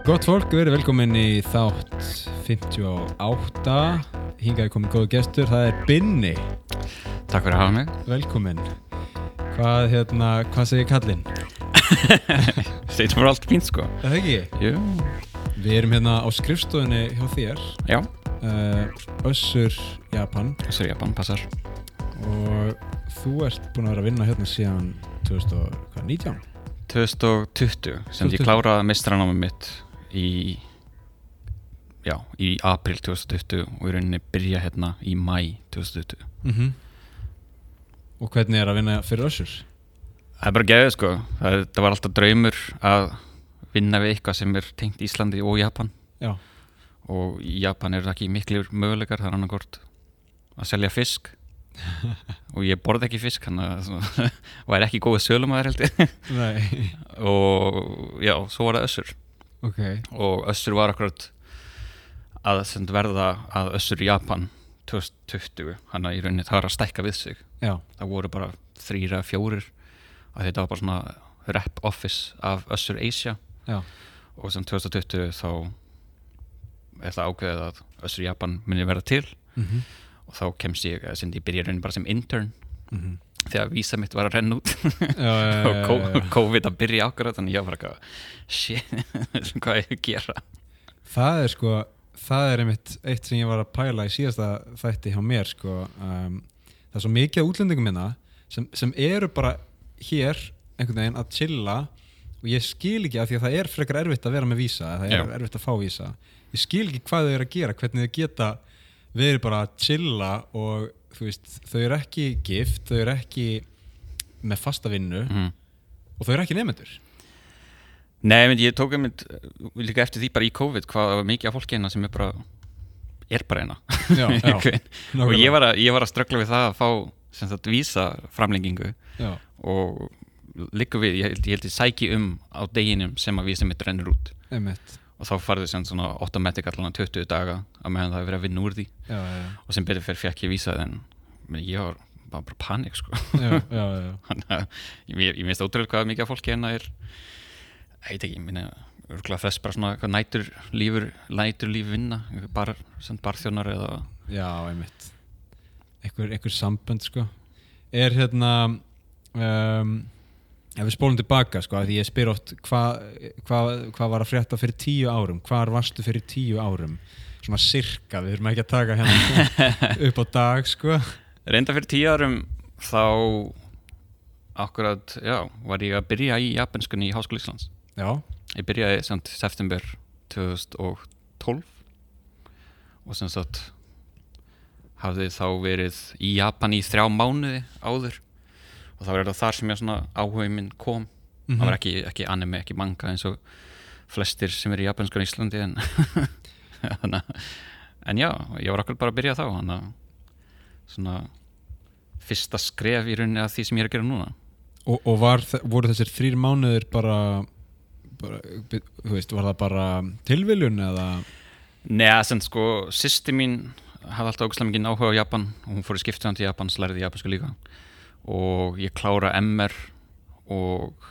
Gott fólk, erum velkomin í þátt 58 Hingaði komið góðu gestur, það er Binni. Takk fyrir að hafa mig. Velkomin. Hvað, hérna, hvað segir kallinn? Steitum fyrir allt fínt sko. Er Það ekki? Jú. Við erum hérna á skrifstofunni hjá þér. Já, uh, Össur, Japan. Þessu er Japan, passar. Og þú ert búin að vera að vinna hérna síðan 2019 2020 sem 2020. ég kláraði meistranámi mitt í Já, í april 2020 og í rauninni byrja hérna í mæ 2020 mm Og hvernig er að vinna fyrir Össur? Það er bara geðið sko. Það, það var alltaf draumur að vinna við eitthvað sem er tengt Íslandi og Japan. Já, og í Japan eru það ekki miklir möguleikar það er annarkort að selja fisk. Og ég borði ekki fisk hann var ekki góð sölumæður held ég. Og já, svo var það Össur ok. Og Össur var akkurat að verða að Össur Japan 2020, hann að í rauninni það var að stækka við sig, Já, það voru bara þrýra, fjórir. Að þetta var bara svona rep office af Össur Asia. Já, og sem 2020 þá er það ákveðið að Össur Japan muni verða til. Mm og þá kemst ég, ég byrja rauninni bara sem intern. -hmm. Þegar vísa mitt var að renna út já, já, og. COVID að byrja akkurat þannig ég var bara shit, hvað er að gera Það er sko, það er einmitt eitt sem ég var að pæla í síðasta þætti hjá mér sko. Um, það er svo mikið af útlendingum minna sem, sem eru bara hér einhvern veginn að chilla og ég skil ekki af því að það er frekar erfitt að vera með vísa, það er Já. erfitt að fá vísa ég skil ekki hvað þau eru að gera, hvernig þau geta verið bara að chilla og veist, þau eru ekki gift, þau eru ekki með fasta vinnu mm. og þau eru ekki nefnendur Nei, menn, ég tók einmitt uh, líka eftir því bara í COVID hvað var mikið af fólki hérna sem er bara er bara hérna. Og ég var, að, ég var að ströggla við það að fá sem sagt vísa framlengingu Já, og líka við, ég held ég, ég sæki um á deginum sem að vísa mitt rennur út. Einmitt og þá farði sem svona automatic allan 20 daga að meðan það hefur verið að vinna úr því. Já, já, og sem betur fyrir fekk ég vísa en ég var bara, bara panik sko. Þannig að ég minnst ótrúlega hvað mikið af fólki hérna er ég veit ekki, ég minna örgulega þess bara svona hvað nætur lífur nætur líf vinna, bara sem barþjónar eða Já, einmitt. Einhver, einhver sambönd sko. Er hérna um, ef við spólum tilbaka sko því ég spyr oft hvað hva, hva var að frétta fyrir tíu árum? Hvar varstu fyrir tíu árum? Svona sirka, við erum ekki að taka hérna upp á dag sko. Reynda fyrir tíu árum þá akkurat, já, var ég að byrja í japanskunni í Háskóla Íslands. Já, ég byrjaði samt september 2012 og sem sagt hafði þá verið í Japan í þrjá mánuði áður og það var þetta þar sem ég svona áhugin minn kom. Það var ekki, ekki anime, ekki manga eins og flestir sem eru í japanskur í Íslandi en en já, ég var akkur bara að byrja þá þannig að svona fyrsta skref í rauninni að því sem ég er að gera núna. Og, og var, voru þessir þrýr mánuðir bara, bara þú veist, var það bara tilviljun eða? Nei, sem sko, sýsti mín hafði alltaf ógæslega mikið áhuga á Japan og hún fór í skiptuðan til Japans, lærði japansku líka og ég klára MR og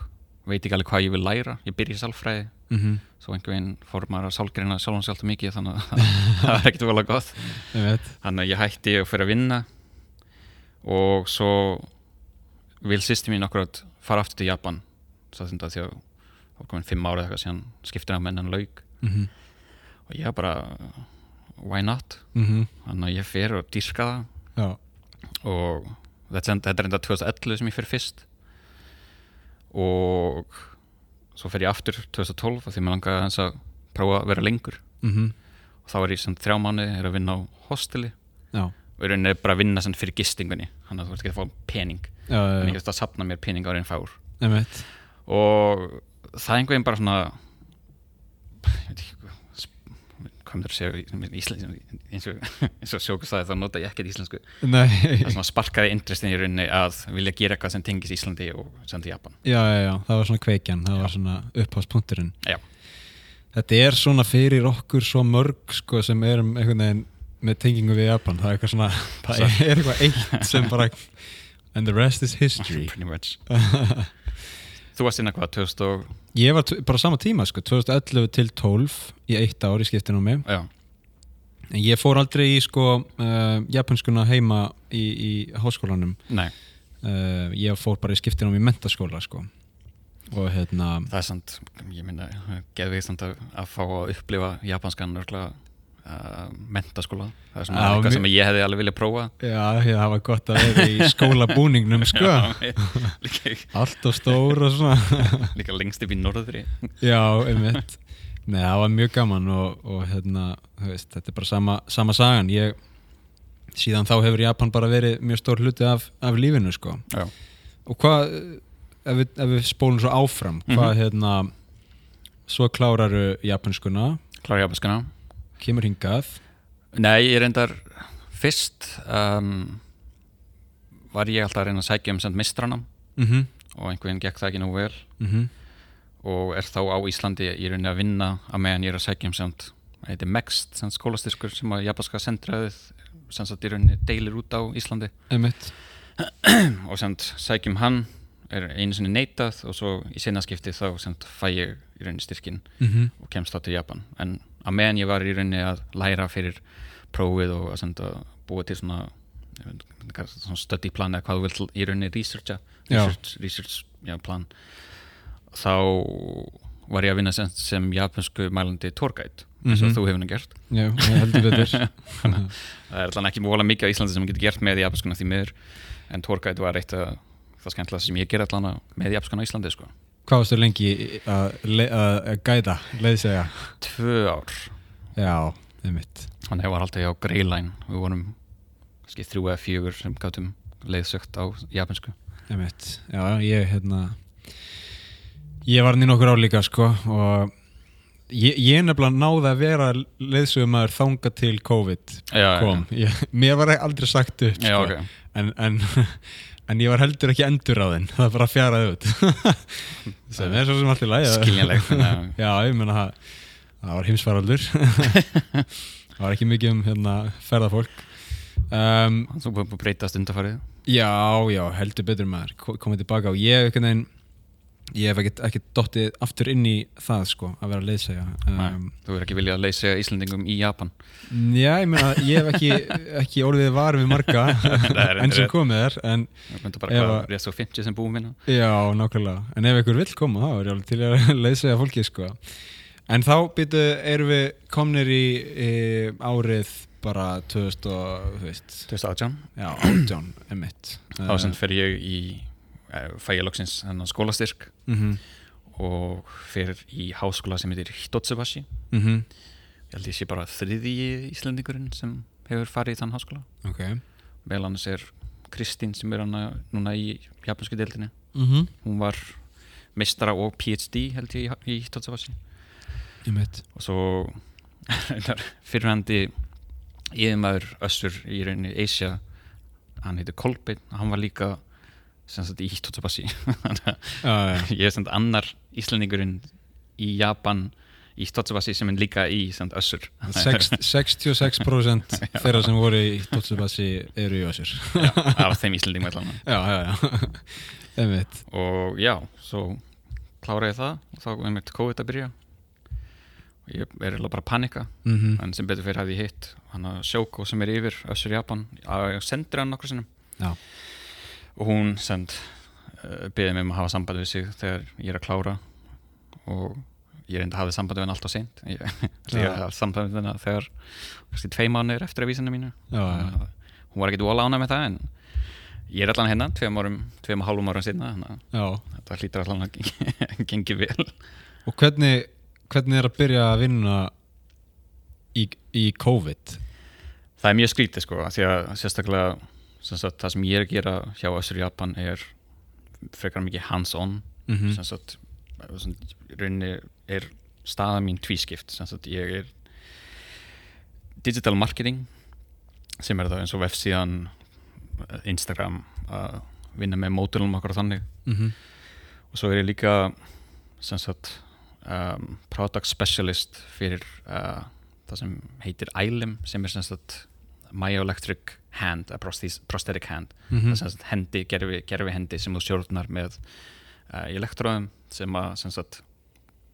veit ekki alveg hvað ég vil læra. Ég byrja í sálfræði. Mm -hmm. svo einhver veginn fór maður að sálgreina sjálfan sér alltaf mikið þannig að það var ekkert vel að gott þannig að ég hætti og fyrir að vinna og svo vil sýsti mín akkurat fara aftur til Japan. Því að það var komin fimm ára eða eitthvað síðan skiptir að mennan laug mm -hmm. og ég bara why not? Mm -hmm. þannig að ég fer og dýrka það. Já, og þetta er- enda 2011 sem ég fer fyrst. Og svo fer ég aftur 2012 af því mér langaði aðeins að prófa að vera lengur. Mm og þá er ég sem þrjá mánuði er að vinna á hosteli já, og rauninni er bara að vinna fyrir gistingunni þannig að þú ert ekki að fá pening. Já, já, en ég veist að sapna mér pening á einn fár og það er einhvern veginn bara svona ég veit ekki hvað myndir að segja eins og, og sjókustæði þá nota ég ekkert íslensku. Nei, það sparkaði interestin í rauninni að vilja gera eitthvað sem tengis Íslandi og sem til Japan. Já, já, já, það var svona kveikjan. Það var svona uppháspunkturinn Já. Þetta er svona fyrir okkur svo mörg sko sem erum einhvern veginn með tengingu við Japan, það er eitthvað svona það er eitthvað eitt sem bara and the rest is history. Pretty much þú varst inn eitthvað 2000 og Ég var bara sama tíma sko, 2011 til 12 í eitt ár í skiptinu á mig. Já, en ég fór aldrei í sko uh, japanskuna heima í, í háskólanum. Nei, uh, ég fór bara í skiptinu á mig í mentaskóla sko. Og hérna það er samt ég minna, geðvið samt að, að fá að upplifa japanskan örgulega uh, mentaskóla það er svona Já, eitthvað sem ég hefði alveg viljað prófa. Já, það var gott að vera í skólabúningnum sko. Allt og stór og svona. Líka lengst upp í norðri. Já, einmitt. Nei, það var mjög gaman og, og hérna, veist, þetta er bara sama, sama sagan. Ég, síðan þá hefur Japan bara verið mjög stór hluti af, af lífinu, sko. Já, og hvað, ef við, ef við spólum svo áfram, hvað, Mhm. hérna svo kláraru japanskuna? Klára japanskana kemur hingað? Nei, ég reyndar fyrst um, var ég alltaf að reyna að sækja um send mistranam mhm, og einhvern gekk það ekki nú vel. Mhm. Og er þá á Íslandi í rauninni að vinna að meðan ég er að sækja um send þetta er MEXT, send skólastyrkur sem að japanska sendraðið sem í rauninni deilir út á Íslandi. Og send sækjum hann er einu sinni neitað og svo í sinnaskipti þá fæ ég í rauninni styrkin mhm, og kemst þá til Japan. En að meðan ég var í rauninni að læra fyrir prófið og að senda búa til svona, svona study plan eða hvað þú vilt í rauninni researcha research, research já, plan. Þá var ég að vinna sem, sem japansku mælandi tourguide eins og Mhm. þú hefur nú gert. Já, ég heldur betur. Það er alltaf ekki móla mikið á Íslandi sem ég getur gert með japanskuna því miður. En tourguide var eitt af það skemmtilega sem ég ger allan með japanskuna á Íslandi sko. Hvað varstu lengi að, að gæta, leiðsega? tvö ár. Já, einmitt. Þannig að ég var alltaf hjá Greyline. Við vorum kannski þrjú eða fjögur sem gátum leiðsögt á japansku Einmitt. Já, ég hérna ég var hann í nokkur ár líka sko og ég, ég nefnilega náði að vera leiðsögumæður þanga til COVID Já, kom. ég, mér var aldrei sagt upp já, sko. ok. En, en, en ég var heldur ekki endur á þinn það bara fjaraði út. Sem er svo sem allt í lagi. Skiljanlegt Já, ég meina það það var heimsfaraldur. Það var ekki mikið um hérna, ferðafólk. Um, Þú búið að breytast undarfarið Já, já, heldur betur maður. Ko- komið tilbaka og ég einhvern veginn ég hef ekkert ekki dottið aftur inn í það sko, að vera að leiðsega um, Þú er ekki viljað að leysa Íslandingum í Japan. Já, ég meina, ég hef ekki, ekki orðið var við marga enn sem komið er en Þú myndir bara að- rétt svo 50 sem búum minna já, nákvæmlega, en ef ykkur vill koma þá er ég alveg til að leiðsega fólki sko. En þá býtu, erum við komnir í, í árið bara 2000 og, þú veist. 2018 já, 18, emitt Þá sem fer ég í fæ ég loksins skólastyrk. Mm og fer í háskóla sem heitir Hitotsubashi -hmm. Ég held ég sé bara þriðji Íslandingurinn sem hefur farið í þann háskóla. Ok. Vel annars er Kristín sem er hana núna í japansku deildinni. Mm -hmm. hún var mistara og PhD held ég í, Hitotsubashi og svo fyrirhandi yfirmaður össur í rauninni Asia hann heitir Kolbeinn hann var líka sem sagt í að já ég er sem sagt annar Íslandingurinn í Japan í Hitotsubashi sem er líka í sem sagt össur. Sex- 66% þeirra sem voru í Totsubasi eru í Össur. Já, af þeim Íslandingum allan. Já, já, já. Og já, svo kláraði ég það og þá er mér COVID að byrja. Og ég er eiginlega bara að panika mm en sem betur fyrir hafði ég hitt hann að Sjóko sem er yfir Össur Japan. Að ég sendir hann nokkur sinnum. Já, og hún send uh, beðið mig um að hafa samband við sig þegar ég er að klára. Og ég reyndi að hafa samband við hann alltaf seint. Ég, ég Já. hafa samband við hann þegar kannski tvei mánuðir eftir að vísina mínu já, að hún var ekkit ánæg með það en ég er allan hérna tveim árum, tveim og hálfum árum sinna að þetta hlýtur allan að gengi- vel. Og hvernig, hvernig er að byrja að vinna í, í COVID? það er mjög skrítið sko því að sérstaklega sagt, það sem ég er að gera hjá Össur Japan er frekar mikið hands-on. Mm sem sagt sem, rauninni er staða mín tvískipt. Sagt ég er digital marketing sem er það eins og vefsíðan Instagram að vinna með módulum okkur þannig. -hmm. og svo er ég líka um, product specialist fyrir uh, það sem heitir ILM sem er sagt myoelectric hand, a prosthetic hand. Mm það er hendi, gerfi, gerfi hendi sem þú stjórnar með uh, elektróðum sem að sem sagt,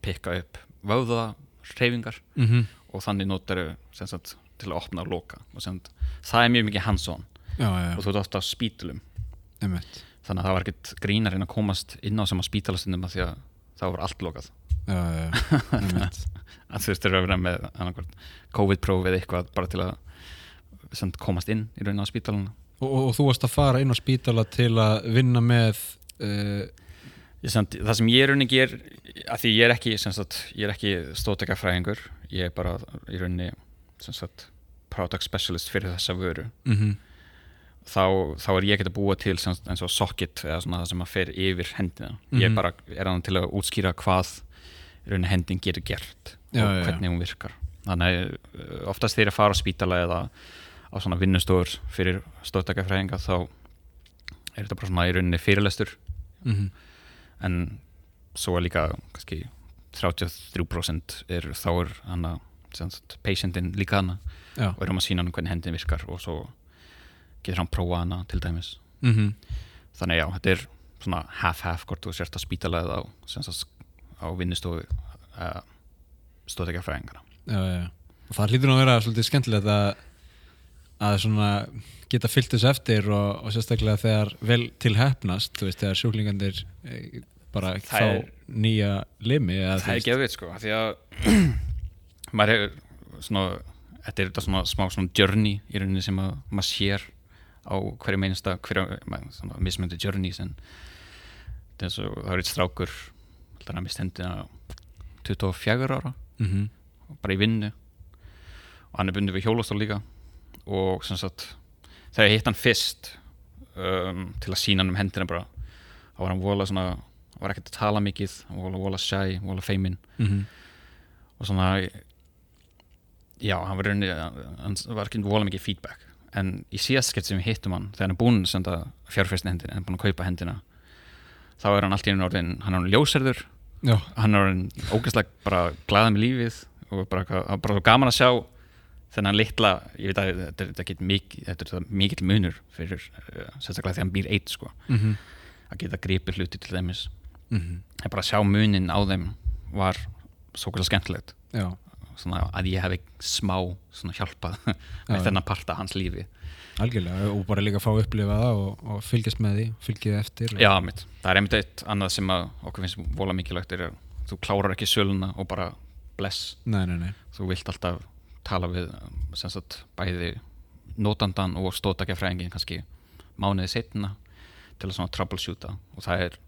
pikka upp vöða reyfingar mm -hmm. og þannig notar sagt, til að opna og loka. Og sem, það er mjög mikið hands-on. Já, já, og þú ert ofta á spítulum einmitt. Þannig að það var ekkert grín að reyna að komast inn á sama spítalastundum því að það var allt lokað. Já, já, einmitt. Að þú þurftir að vera með COVID-próf eða eitthvað bara til að sem, komast inn í raunin á spítaluna og, og, og þú varst að fara inn á spítala til að vinna með uh, Ég samt, það sem ég í rauninni ger að því ég er ekki, sagt, ég er ekki stóðtekafræðingur, ég er bara í rauninni sagt, product specialist fyrir þessa vöru. Mm þá, þá er ég ekki að búa til sagt, eins og socket eða svona það sem að fer yfir hendina. Ég Mhm. bara er hann til að útskýra hvað rauninni hendin getur gert Já, og já, já. hvernig hún virkar. Þannig að uh, oftast þegar ég fara á spítala eða á svona vinnustofur fyrir stóðtekafræðinga þá er þetta bara svona í rauninni fyrirlestur. -hmm. en svo er líka kannski 33% er þá er hann að patientin líka hana. Já, og erum að sína hann hvernig hendin virkar og svo getur hann prófa hana til dæmis. Mm þannig já, þetta er svona half-half hvort þú sért að spítala eða á, sagt, á vinnustofu uh, stóðekja fræðingana. Og það hlýtur nú að vera svolítið skemmtilegt að, að svona geta fyllt þessu eftir og, og sérstaklega þegar vel til hefnast, þú veist, þegar sjúklingandir eh, bara Það fá er- nýja limi eða, það er gefið sko því að maður hefur svona þetta er þetta svona smá svona journey í rauninni sem að maður sér á hverju meinsta hverju svona þetta er eins og það er eitt strákur þannig að mist hendina 24 ára Mhm. bara í vinnu. Og hann er bundið við hjólastól líka og sem sagt þegar ég hitt hann fyrst um, til að sína hann um hendina bara þá var hann vola svona var ekkert að tala mikið, hann var vola shy vola feimin Mhm. og svona já, hann var rauninni hann var ekki vola mikið feedback. En í síðast skett sem við hittum hann þegar hann er búinn að senda fjárfæstin hendina, hann er búinn að kaupa hendina þá er hann allt í einu orðin hann er hann ljóserður, Já, hann er orðin ógæslega bara glaða með lífið og bara, bara gaman að sjá þennan litla, ég veit að þetta er, þetta er mikið, mikill munur fyrir, uh, sérstaklega þegar hann býr eitt sko, mm að geta gripið hluti til dæmis, -hmm. en bara að sjá munin á þeim var svo kvæða skemmtilegt að ég hef smá hjálpað Já, með þennan parta hans lífi. Algjörlega og bara líka fá að upplifa það og, og fylgjast með því, fylgjið eftir. Já, mitt, það er einmitt eitt annað sem að okkur finnst vola mikilvægt er að þú klárar ekki söluna og bara bless, Nei, nei, nei, þú vilt alltaf tala við sem sagt bæði notandan og stóðtakjafræðingin kannski mánuði setna til að troubleshoota. Og það er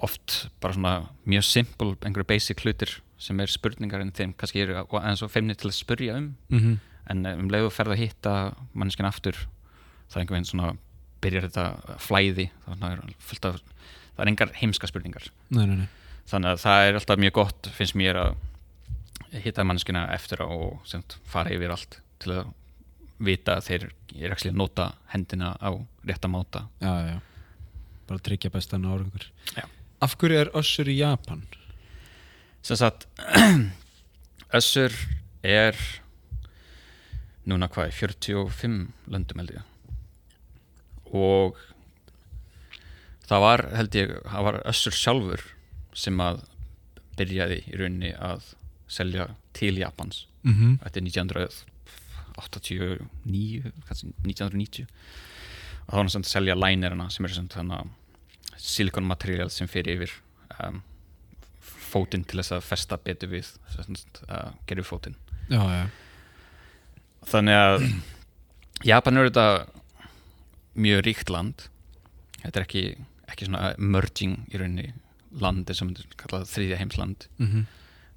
oft bara svona mjög simple einhverju basic hlutir sem er spurningar en þeim kannski eru eins og feimni til að spurja um. Mm en um leiðu að ferða að hitta manneskinn aftur það er einhvern veginn svona byrjar þetta flæði það er fullt af það er engar heimska spurningar. Nei, nei, nei. þannig að það er alltaf mjög gott finnst mér að hitta manneskina eftir og semt, fara yfir allt til að vita að þeir er að nota hendina á rétta máta Já, já, bara tryggja bestan árangur Já. Af hverju er Össur í Japan? sem sagt Össur er núna hvað, í 45 löndum held ég og það var held ég, það var Össur sjálfur sem að byrjaði í rauninni að selja til Japans. Mm -hmm. þetta er 1989 kannski 1990 og þá var hann sem selja linerina sem er sem þannig silikonmateriál sem fyrir yfir um, fótinn til þess að festa betur við uh, gerðu fótinn Já, já, þannig að Japan er þetta mjög ríkt land. Þetta er ekki, ekki svona merging í rauninni landi sem er kallað þriðja heimsland mm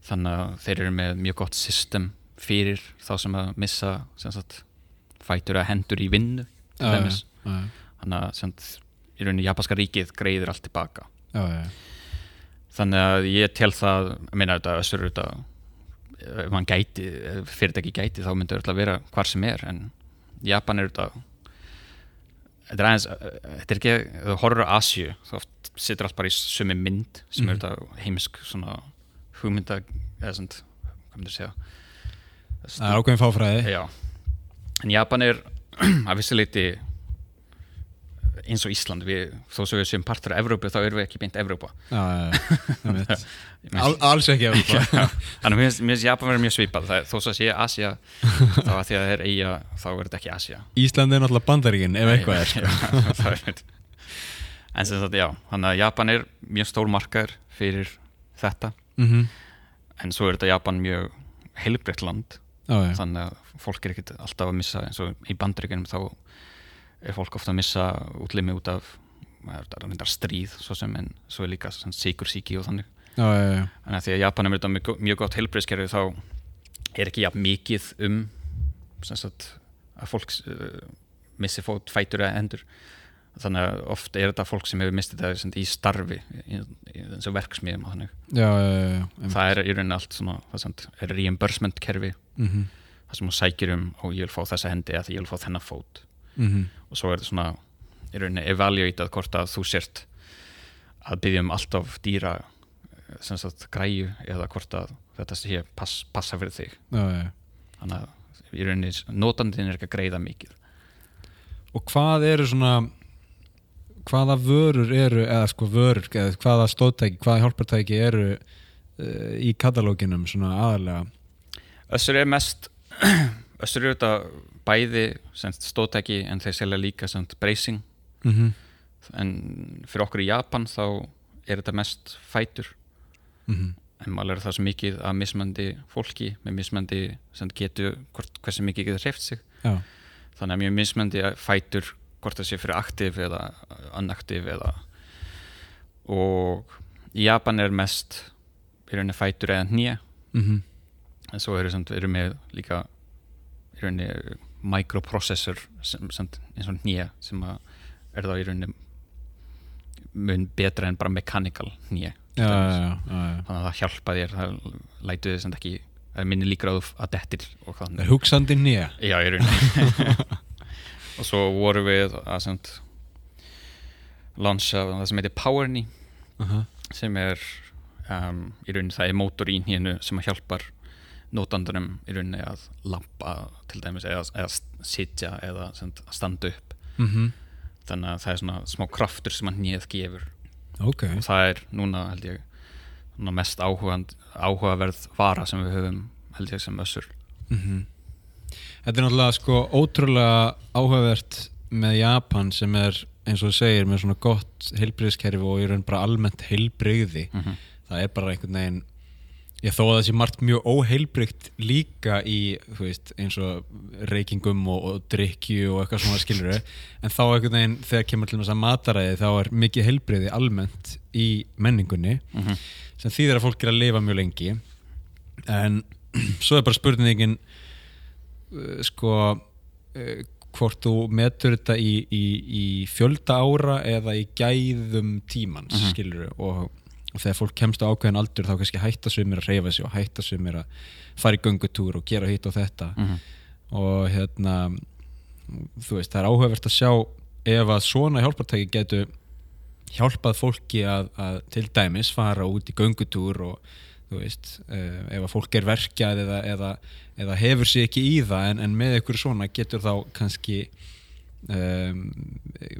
þannig að þeir eru með mjög gott system fyrir þá sem að missa sem sagt, fætur að hendur í vinnu til já, dæmis. já, þannig að sem í rauninni japanska ríkið greiðir allt tilbaka já, þannig að ég tel það ég meina þetta össur ef hann gæti, fyrirtæki gæti þá myndi þetta vera hvar sem er en Japan er þetta þetta er aðeins, þetta er ekki á Asju, þá oft situr allt bara í sumi mynd sem er Mhm. þetta heimsk svona hugmynda eða svona, hvað myndir segja? Það er ákveðin fáfræði. Já, en Japan er að vissu leiti eins og Ísland. Við, þó sem við séum partur af Evrópu þá erum við ekki beint Evrópa. Einmitt. Mér Al, alls ekki að Já, þannig að mér finnst- Japan verið mjög svipað. Það, þó svo að sé Asia þá að því að það er eiga þá er þetta ekki Asia. Ísland er náttúrulega bandaríkin ef eitthvað er sko. Já, það er en sem sagt já, þannig að Japan er mjög stór markaður fyrir þetta mm en svo er þetta Japan mjög heilbreytt land Já, já, þannig að fólk er ekkert alltaf að missa eins og í bandaríkjunum þá er fólk ofta að missa útlimi út af stríð svo sem en svo er líka sikursíki og þannig. Já, já. Þannig að því að Japan er mjög, mjög gott heilbreyðskerfi þá er ekki jafn mikið um sagt, að fólk uh, missi fót, fætur eða endur þannig að oft er þetta fólk sem hefur mistið sagt, í starfi í, í þessu verksmiðum já, já, já, það er í rauninni allt svona það er reimbursement kerfi. Mhm, það sem þú sækir um og ég vil fá þessa hendi eða ég vil fá þennan fót. Mhm. og svo er þetta svona í rauninni evaluatað hvort að þú sért að byggja um allt of dýra sem sagt græju eða hvort að þetta sé pass, passa fyrir þig. Þannig að í rauninni notandinn er ekki að greiða mikið. Og hvað eru svona hvaða vörur eru eða sko vörur, eða hvaða stóðtæki hvaða hjálpartæki eru uh, í katalóginum svona aðalega Össur er mest Össur eru þetta bæði semst, stóðtæki en þeir selja líka bracing. Mm -hmm. en fyrir okkur í Japan þá er þetta mest fætur. Mm en maður er það svo mikið að mismandi fólki með mismandi hvort, hversu mikið getur hreift sig. Já, þannig að mjög mismandi fætur hvort það sé fyrir aktiv eða unaktiv eða og í Japan er mest í rauninni fætur eða hnýja mm en svo eru, samt, eru með líka í rauninni microprocessor sem, sem, eins og hnýja sem er þá í rauninni mun betra en bara mechanical já, já, já, já. þannig að það hjálpa þér það lætu þið sem ekki það minni líkur á að dettir Það er hugsandi nýja Já, í rauninni. Og svo vorum við að semt, launcha það sem heitir PowerKnee uh -huh. sem er um, í rauninni það er mótor í hínu sem hjálpar nótandunum í rauninni að lampa til dæmis eða, eða sitja eða standa upp. Mm þannig að það er svona smá kraftur sem að nýð gefur. Ok, og það er núna held ég mest áhugand, áhugaverð vara sem við höfum held ég sem össur. Mm Þetta er náttúrulega sko ótrúlega áhugavert með Japan sem er eins og þú segir með svona gott heilbreyðskerfi og í raun bara almennt heilbreyði mm -hmm. það er bara einhvern veginn ég þó að það sé margt mjög óheilbrygt líka í, veist, eins og reykingum og, og drikju og eitthvað svona skilur en þá einhvern veginn þegar kemur til þess að mataræði þá er mikið heilbreyði almennt í menningunni Mhm. sem þýðir að fólk er að lifa mjög lengi en svo er bara spurningin uh, sko uh, hvort þú metur þetta í, í, í fjölda ára eða í gæðum tímans mm Mhm. skilur og, og þegar fólk kemst á ákveðin aldur þá kannski hætta sumir að reyfa sig og hætta sumir að fara í göngutúr og gera hitt og þetta Mhm. og hérna þú veist, það er áhugavert að sjá ef að svona hjálpartæki getur hjálpað fólki að, að til dæmis fara út í göngutúr og þú veist, uh, ef að fólk er verkjað eða, eða, eða hefur sig ekki í það en, en með ykkur svona getur þá kannski um,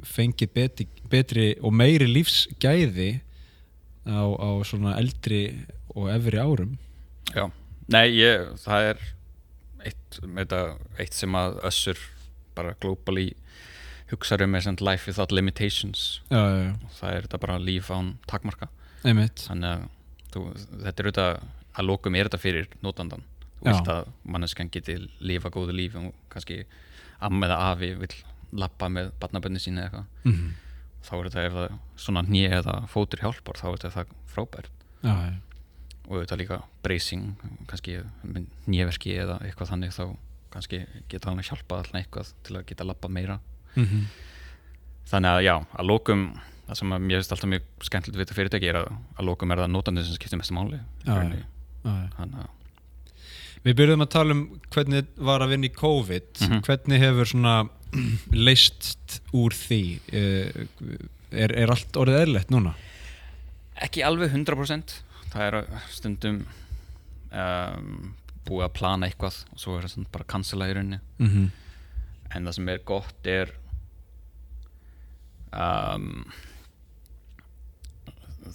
fengið betri, betri og meiri lífsgæði á, á svona eldri og efri árum? Já, nei, ég, það er eitt, þetta, eitt sem að össur bara globally hugsaður um er sem life without limitations. Já, já, já, það er þetta bara líf án takmarka. Einmitt. Þannig að þú, þetta er auðvitað að lokum er þetta fyrir notandan þú vilt að manneskan geti lifa góðu lífi og kannski amma eða afi vil lappa með barnabönni sína eða eitthvað. Mm þá er þetta ef það svona hnið eða fótur hjálpar þá er þetta það frábært. Já, já, og auðvitað líka bracing kannski nýjaverki eða eitthvað þannig þá kannski geta hann að hjálpa alltaf eitthvað til að geta lappa meira. Mm þannig að já, að lókum það sem að mér finnst alltaf mjög skemmtilegt við þetta fyrirtæki er að, að lókum er það notandi sem skiptir mestu máli þannig að Við byrjuðum að tala um hvernig var að vinna í COVID. Mhm. hvernig hefur svona leist úr því? Eh, er, er allt orðið eðlilegt núna? ekki alveg 100% það er stundum um, búið að plana eitthvað og svo er það bara að cancela í rauninni. Mm -hmm. en það sem er gott er um,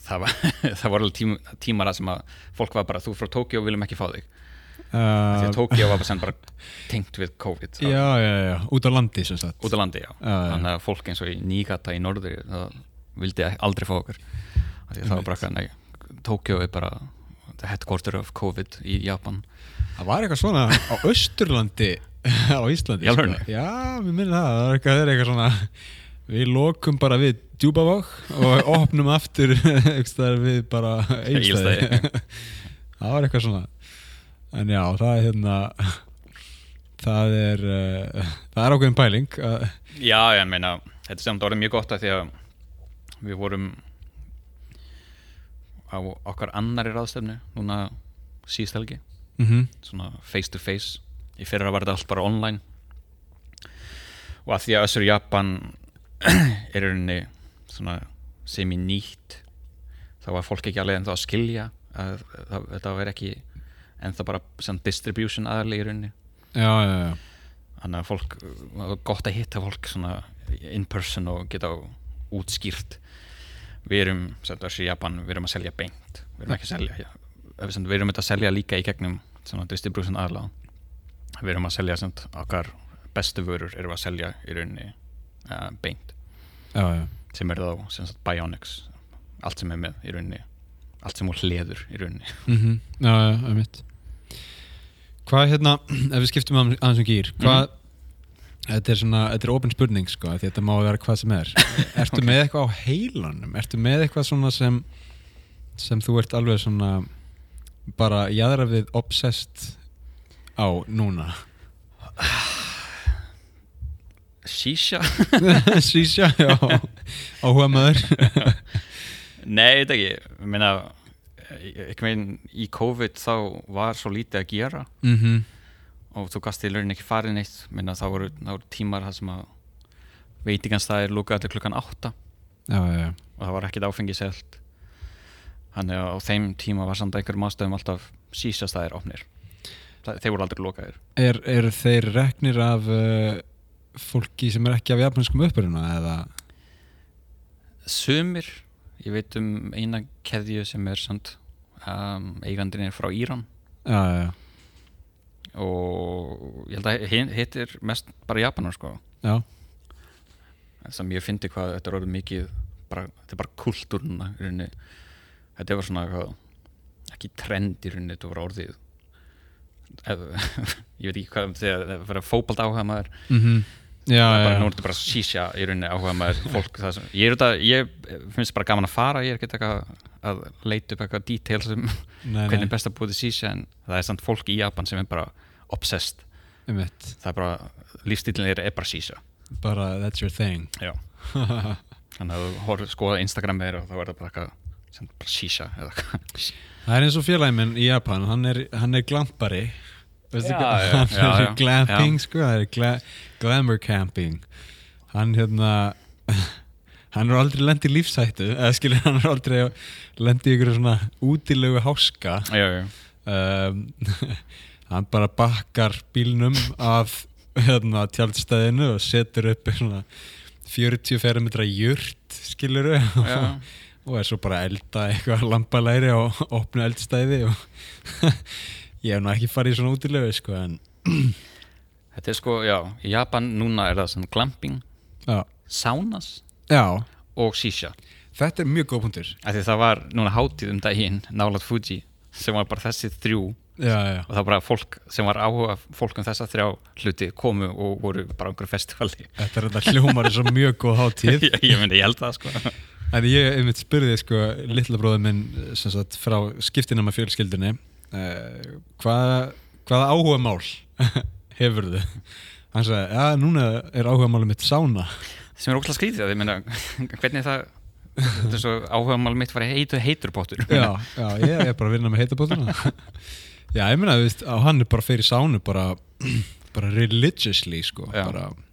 það var það var alveg tím, tímar að sem að fólk var bara, þú frá Tókjó viljum ekki fá þig því uh, að Tókjó var bara, bara tengt við COVID Já, já, já, út á landi sem sagt út á landi, já. Já, já. þannig að fólk eins og í Nígata í norður það vildi aldrei fá okkur því að það var bara eitthvað, nei, Tókjó er bara the headquarter of COVID í Japan Það var eitthvað svona á Östurlandi á Íslandi alvörunni? sko. Já, við minnum það, það er eitthvað, það er eitthvað svona Við lokum bara við djúbavák og opnum aftur við bara Egilsstaði. Það var eitthvað svona. En já, það er hérna Það er uh, Það er ákveðin pæling uh, Já, ég meina, þetta samt orðið mjög gott að því að við vorum á okkar annari ráðstefnu núna síðst helgi. Mm svona face to face í fyrra var þetta allt bara online. Og að því að Össur Japan er í rauninni svona semi nýtt þá var fólk ekki alveg ennþá að skilja að, að þetta var ekki ennþá bara sem distribution aðli í rauninni. Já, já, já. Þannig að fólk, gott að hitta fólk svona in person og geta útskýrt. Við erum, sem þessi í Japan, við erum að selja beint. Við erum ekki að selja já, sem, við erum að selja líka í gegnum svona distribution aðla við erum að selja sem, okkar bestu vörur erum að selja í rauninni uh, beint. Já, já. Sem er þá sem sagt Bionics allt sem er með í rauninni allt sem úr hleður í rauninni. Mm Já, já, einmitt. Hvað hérna, ef við skiptum að- aðeins um gýr hvað, þetta er svona þetta er ofin spurning sko, þetta má vera hvað sem er. Ertu með eitthvað á heilanum? Ertu með eitthvað svona sem sem þú ert alveg svona bara jæðra við obsessed á núna Shisha? Sísja, já. Áhuga maður. Nei, þetta ekki. Ég meina, ekki megin í COVID þá var svo lítið að gera. Mm og þú gast í launin ekki farið neitt. Minna þá voru, þá voru tímar það sem að veitinganstæðir lúkaði til klukkan átta. Já, já, já. Og það var ekkit áfengi selt þannig að á þeim tíma var samt einhverjum ástæðum alltaf sísastæðir opnir. Það, þeir voru aldrei lokaðir. Er, eru þeir reknir af uh, fólki sem er ekki af japanskum uppruna eða sumir, ég veit um eina keðju sem er samt um, eigandinn er frá Íran Já, já, og ég held að hitt er mest bara Japanar sko já. sem ég fyndi hvað þetta er orðið mikið bara, þetta er bara kultúr núna í rauninni. þetta var svona hvað, ekki trend í rauninni þetta var orðið ég veit ekki hvað þegar það fyrir fótbalt áhuga maður Mm Já, það er já, bara, já. nú er þetta bara sísja í rauninni áhuga maður fólk það sem, ég er þetta, ég finnst bara gaman að fara ég er ekki eitthvað að leita upp eitthvað details um hvernig er best að búið til sísja en það er samt fólk í Japan sem er bara obsessed. Einmitt. Það er bara, lífstílinn er, bara sísja Bara, that's your thing. Já. Þannig að þú skoða Instagram þér og þá er það bara eitthvað eitthvað. Það er eins og félagin minn í Japan Hann er, hann er glampari. Veistu Já, já, Hann já, er já. glamping sko Það er gla glamour camping. Hann hérna Hann er aldrei lent í lífsættu eða skilur hann er aldrei lent í ykkur svona útilegu háska. Já, já, um, hann bara bakkar bílnum af hérna, tjaldstæðinu og setur upp svona 40 fermetra jurt skiluru já. og er svo bara að elda eitthvað lampalæri og opna eldstæði og ég hef nú ekki farið í svona útilegu sko en Þetta er sko, já, í Japan núna er það svona glamping, já, saunas já. og shisha. Þetta er mjög góð punktur. Það var núna hátíð um daginn nálat Fuji sem var bara þessi þrjú já, já, og það var bara fólk sem var áhuga fólk um þessa þrjá hluti komu og voru bara á einhverju festivali. Þetta er þetta hljómar svo mjög góð hátíð. Ég, ég myndi, ég held það sko En ég einmitt spurði sko litla bróður minn sem sagt frá skiptinama fjölskyldunni uh, hvað, hvaða áhuga mál hefur þau? Hann sagði, já núna er áhuga málum mitt sána sem er óslega skrítið að ég meina hvernig það þetta er svo áhuga mál mitt var heitu heitur pottur Já, já, ég er bara að vinna með heitabótuna Já, ég meina, þú veist, hann er bara fyrir sánu bara, bara religiously sko, Já. bara, það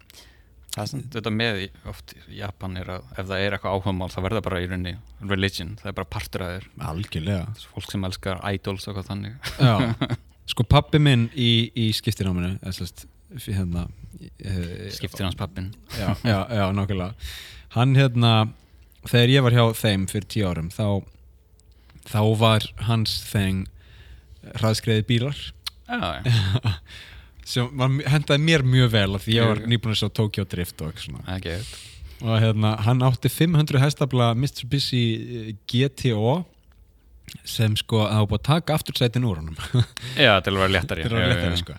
þetta með oft í Japan er að ef það er eitthvað áhuga mál þá verður það bara í rauninni religion, það er bara partur að þér. Algjörlega. Fólk sem elskar idols og hvað þannig. Já, sko pappi minn í, í skiptináminu hérna, eh, skiptir hans pappin já, já, já, nákvæmlega. Hann hérna, þegar ég var hjá þeim fyrir tíu árum þá, þá var hans þeng hraðskreiði bílar. Já, já, sem var, hendaði mér mjög vel af því ég var nýbúin að sjá Tokyo Drift og eitthvað svona. Veit og hérna, hann átti 500 hestafla Mitsubishi eh, GTO sem sko að hafa búið að taka aftursætin úr honum. Já, til að vera léttari. Alveg já, léttari sko.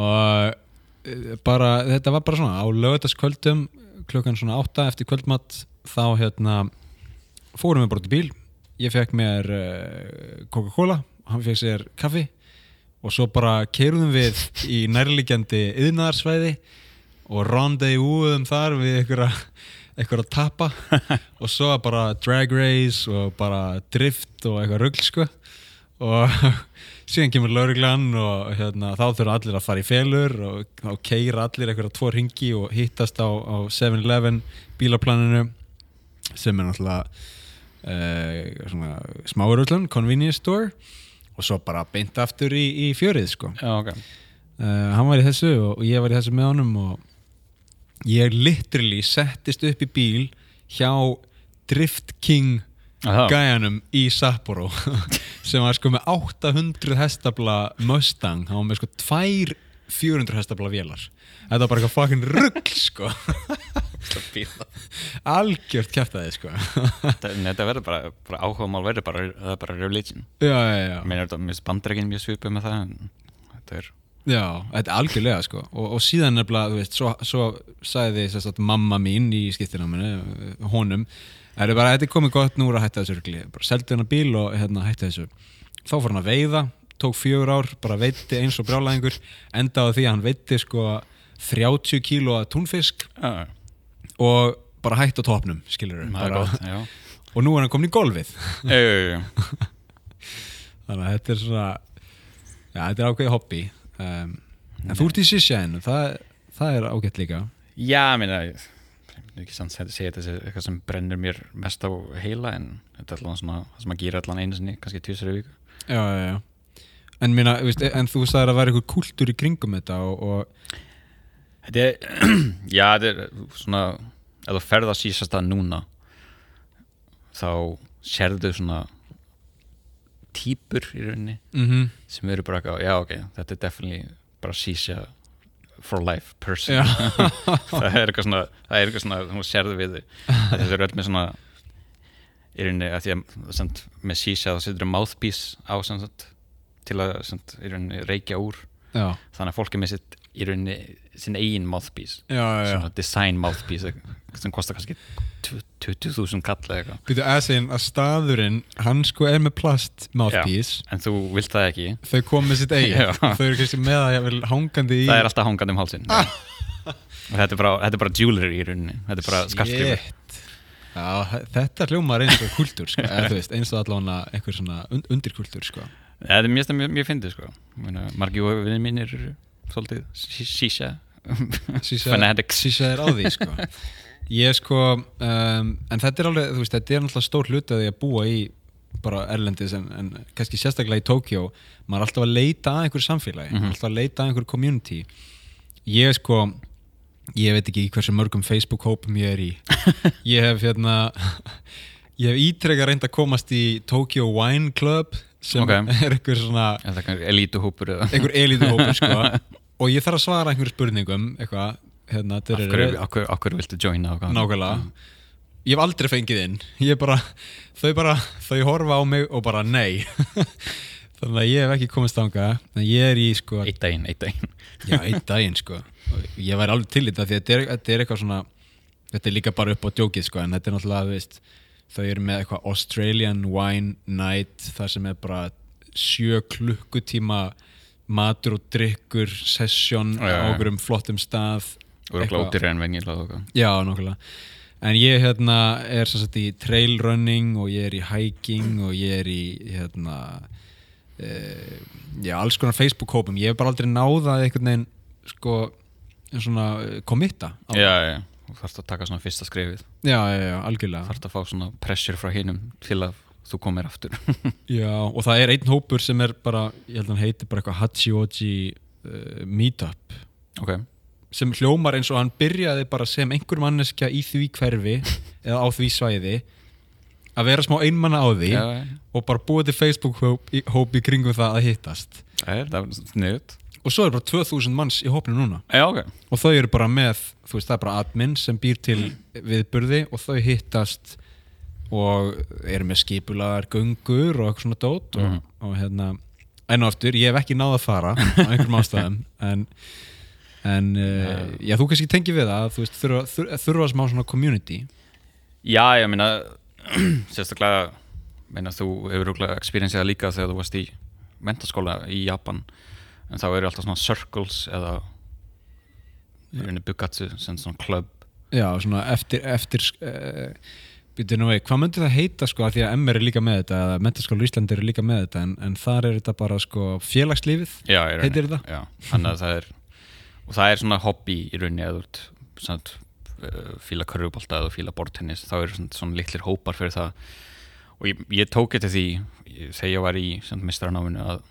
Og eh, bara, þetta var bara svona á lögutaskvöldum klukkan svona átta eftir kvöldmatt þá hérna fórum við bara í bíl. Ég fekk mér uh, Coca-Cola hann fekk sér kaffi og svo bara keirðum við í nærliggjandi yðnaðarsvæði og rendezvúðum þar við einhverja að tappa. Og svo bara drag race og bara drift og eitthvað rugl sko. Og síðan kemur lauruglan og hérna, þá þurfa allir að fara í felur og þá keira allir eitthvað tvo ringi og hittast á, á 7-Eleven bílaplaninu sem er náttúrulega svona smáuröllun, convenience store og svo bara beint aftur í, í fjörið sko. Já, ok. Uh, hann var í þessu og, og ég var í þessu með honum og ég literally settist upp í bíl hjá Drift King Aha. gæjanum í Sapporo sem var sko með 800 hestabla Mustang, hann var með sko tvær 400 hestabla vélar þetta var bara eitthvað fucking rugg sko. Algjört kæftæði sko. Þetta verður bara, bara áhuga mál verður bara, það er bara religion. Mér er þetta, mér bandreikin mjög svipið með það þetta er, Já, þetta er algjörlega sko. Og, og síðan nefnilega, þú veist, svo, svo sagði þess að mamma mín í skiptináminu honum, það er bara þetta er komið gott nú úr að hætta þessu rugli. Bara seldi hennar bíl og hérna hætta þessu. Þá fór hann að veiða, tók fjögur ár bara veitti eins og brjálæðingur endaði því að hann veitti sko 30 kíló að túnfisk já, og bara hætt á topnum skilur það er já. og nú er hann komin í golfið. Þannig að þetta er svona já, þetta er ákveðið hobby. Um, en þú ert í sissjæðinu það, það er ágætt líka. Já, ég ég ekki sann að segja þetta sé eitthvað sem brennur mér mest á heila en þetta er allan svona það sem að gera allan einu sinni, kannski í viku. Já, já, já. En, minna, veist, en þú sagðir að vera eitthvað kultúr í kringum þetta og, og Þetta er, já, þetta er svona ef þú ferð að sísast að núna þá sérðu svona típur í rauninni mm sem eru bara eitthvað, já ok, þetta er definitely bara sísja for life person. Það er eitthvað svona það er eitthvað svona, þú sérðu við þig þetta er öll með svona í rauninni, að því að samt, með sísja þá setur mouthpiece á sagt, til að samt, í rauninni reykja úr. Já, þannig að fólk er með sitt í rauninni sin eigin mouthpiece. Já, já, já. design mouthpiece sem kostar kannski 20.000 kall eða eitthvað. Býtu að segja að staðurinn hann sko er með plast mouthpiece. En þú vilt það ekki. Þau kom með sitt eigin þau eru kannski með það jafnvel hangandi í það er alltaf hangandi um hálsin og þetta er bara, þetta er bara jewelry í rauninni. Þetta er bara. Já, þetta hljómar eins og kultúr sko. eins og allavega einhver svona und undirkultúr sko. þetta er mjög, mjög, mjög fyndið sko. Meina, margi vinni mínir svolítið Fanatics. Sísa er á því sko. ég sko um, en þetta er alveg, þú veist, þetta er náttúrulega stór hluti að því að búa í bara erlendis en, en kannski sérstaklega í Tókjó maður er alltaf að leita að einhverju samfélagi Mhm. alltaf að leita að einhverju community ég sko ég veit ekki hversu mörgum Facebook hópum ég er í ég hef hérna ég hef ítrekka reynd að komast í Tokyo Wine Club sem Ok. er einhver svona elítuhópur einhver elítu hópur sko. Og ég þarf að svara einhverju spurningum eitthvað hérna, hverju viltu joina nákvæmlega. Ég hef aldrei fengið inn. Ég bara, þau bara, þau horfa á mig og bara nei. Þannig að ég hef ekki komist ánga ég er í sko, eitt daginn, eitt daginn. Já, einn daginn sko. Ég væri alveg til í þetta þetta er, þetta er eitthvað svona þetta er líka bara upp á djókið sko en þetta er náttúrulega, veist þau eru með eitthvað Australian Wine Night þar sem er bara sjö klukkutíma matur og drikkur já, á já. okkur um flottum stað. Og Eitthvað- glótir en vengilega eitthvað. Já, nokkulega En ég hérna er sagt í trail running og ég er í hiking og ég er í hérna e, já, alls konar Facebook-hópum ég hef bara aldrei náðað einhvern veginn sko, svona eh, á. já, já, þú þarfst að taka svona fyrsta skrefið. Já, já, já, algjörlega. Þarfst að fá svona pressure frá hinum til að þú komir aftur. Já, og það er einn hópur sem er bara, ég held að hann heiti bara eitthvað Hachioji uh, Meetup. Ok, sem hljómar eins og hann byrjaði bara sem einhver manneskja í því hverfi eða á því svæði að vera smá einmanna á því já, og bara búið til Facebook-hóp í, hóp í kringum það að hittast. Það er sniðut og svo er bara 2000 manns í hópinu núna. Já, ok. Og þau eru bara með, þú veist það er bara admin sem býr til viðburði og þau hittast og eru með skipulaðar göngur og eitthvað svona dót og, Mhm. og hérna enn og aftur, ég hef ekki náð að fara á einhverjum ástæðum en, en uh, já, þú kannski tengi við það að þú veist, þurfa, þurfa, þurfa smá svona community. Já, ég meina sérstaklega meina, þú hefur rúglega experienciað líka þegar þú varst í mentaskóla í Japan en þá eru alltaf svona circles eða í rauninni bugatsu sem svona club já, svona eftir, eftir uh, Býtu nú vegi, hvað myndi það heita sko að því að MR er líka með þetta eða mentaskóla Íslandi er líka með þetta en, en þar er þetta bara sko félagslífið Já. Heitir það? Já, þannig að það er og það er svona hobby í rauninni ert svona, uh, fíla körfubolta eða fíla bortennis, þá eru svona, svona litlir hópar fyrir það og ég, ég tók eftir því þegar ég var í mistranáminu að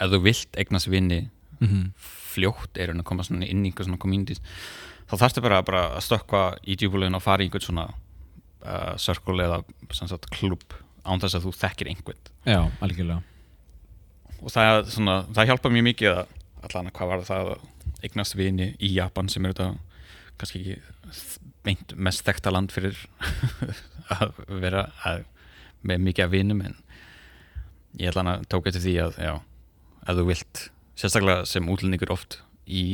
ef þú vilt eignast vinni mm -hmm. fljótt er hann að koma inn í einhver svona communities þá þarfstu bara, bara að stökkva í djúbulegin og fara í einhvern svona uh, circle eða sem sagt, klub án þess að þú þekkir einhvern Já, algjörlega og það, svona, það hjálpa mjög mikið að allan hvað var það að eignast vini í Japan sem er þetta kannski ekki beint mest þekkta land fyrir að vera að, með mikið af vinum en ég ætla að tók eftir því að já, ef þú vilt sérstaklega sem útlendingur oft í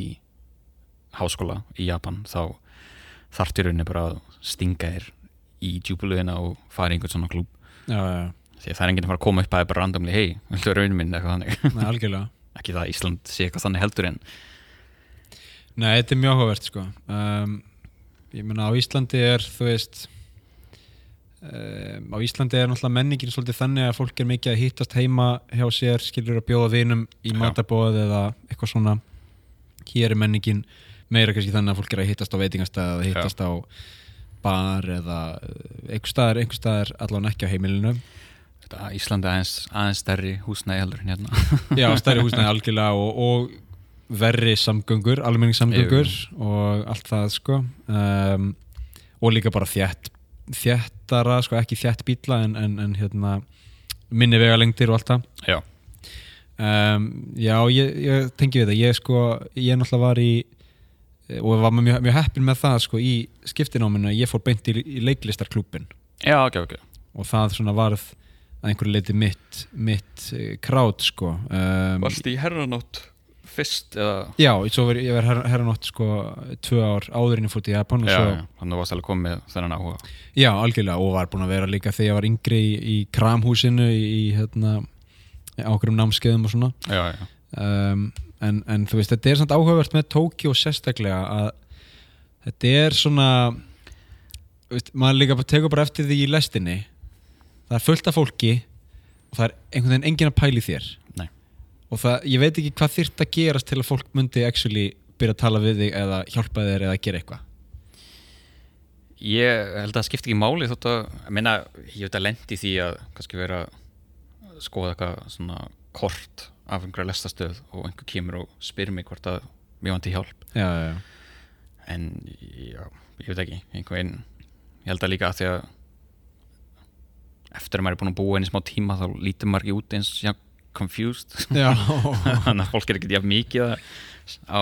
háskóla í Japan þá þarftu í rauninni bara að stinga þér í djúbulöðina og fara í einhvern svona klúb Já, já, því að það er enginn að fara að koma upp að bara randomli hei, viltu vera raunum minn? Eitthvað þannig. Nei, ekki það að Ísland sé eitthvað þannig heldur en Nei, þetta er mjög áhugavert sko. Um, Ég meina á Íslandi er þú veist um, á Íslandi er náttúrulega menningin svolítið þannig að fólk er mikið að hittast heima hjá sér, skilur að bjóða vinum í matabóð eða eitthvað svona. Hér er menningin meira kannski þannig að fólk er að hittast á veitingastæð eða hittast á bar eða eh, einhver staðar, einhver staðar allan ekki á heimilinu. Þetta, Ísland er aðeins, aðeins stærri húsnæði heldur en hérna. Já, stærri húsnæði algjörlega og, og verri samgöngur, almenningssamgöngur og allt það sko. Um, og líka bara þjætt þjættara, sko ekki þjætt bíla en, en, en hérna minni vegalengdir og allt það. Já, um, Já, ég, ég tengi við það. Ég sko, ég náttúrulega var í og var mjög, mjög heppin með það sko í skiptináminu að ég fór beint í, í leiklistarklúbin já, ok, ok. Og það svona varð að einhverju leiti mitt, mitt krát sko. Um, í herranótt fyrst eða? Já, svo var ég var herra, herranótt sko tvö ár áður en ég fór til Japan já, svo, þannig að varst alveg komið þennan áhuga. Já, algjörlega og var búin að vera líka þegar ég var yngri í, í kramhúsinu í, í hérna ákveðum námskeiðum og svona. Já, já, um, en, en þú veist, þetta er samt áhugavert með Tókjó sérstaklega að þetta er svona þú veist, maður líka bara tekur bara eftir því í lestinni. Það er fullt af fólki og það er einhvern veginn enginn að pæli þér. Og það, ég veit ekki hvað þyrft að gerast til að fólk myndi actually byrja að tala við þig eða hjálpa þér eða gera eitthvað ég held að það skipti ekki máli þótt að, ég meina, ég veit að lendi því að kannski vera að skoða eitthvað svona kort af einhverja lestastöð og einhver kemur og spyr mig hvort að mér vanti hjálp já, já, já. en já, ég veit ekki einhvern veginn, ég held að líka að því að eftir að maður er búin að búa einu smá tíma þá lítur maður ekki út eins já, confused. Þannig að fólk er ekki jafn mikið á,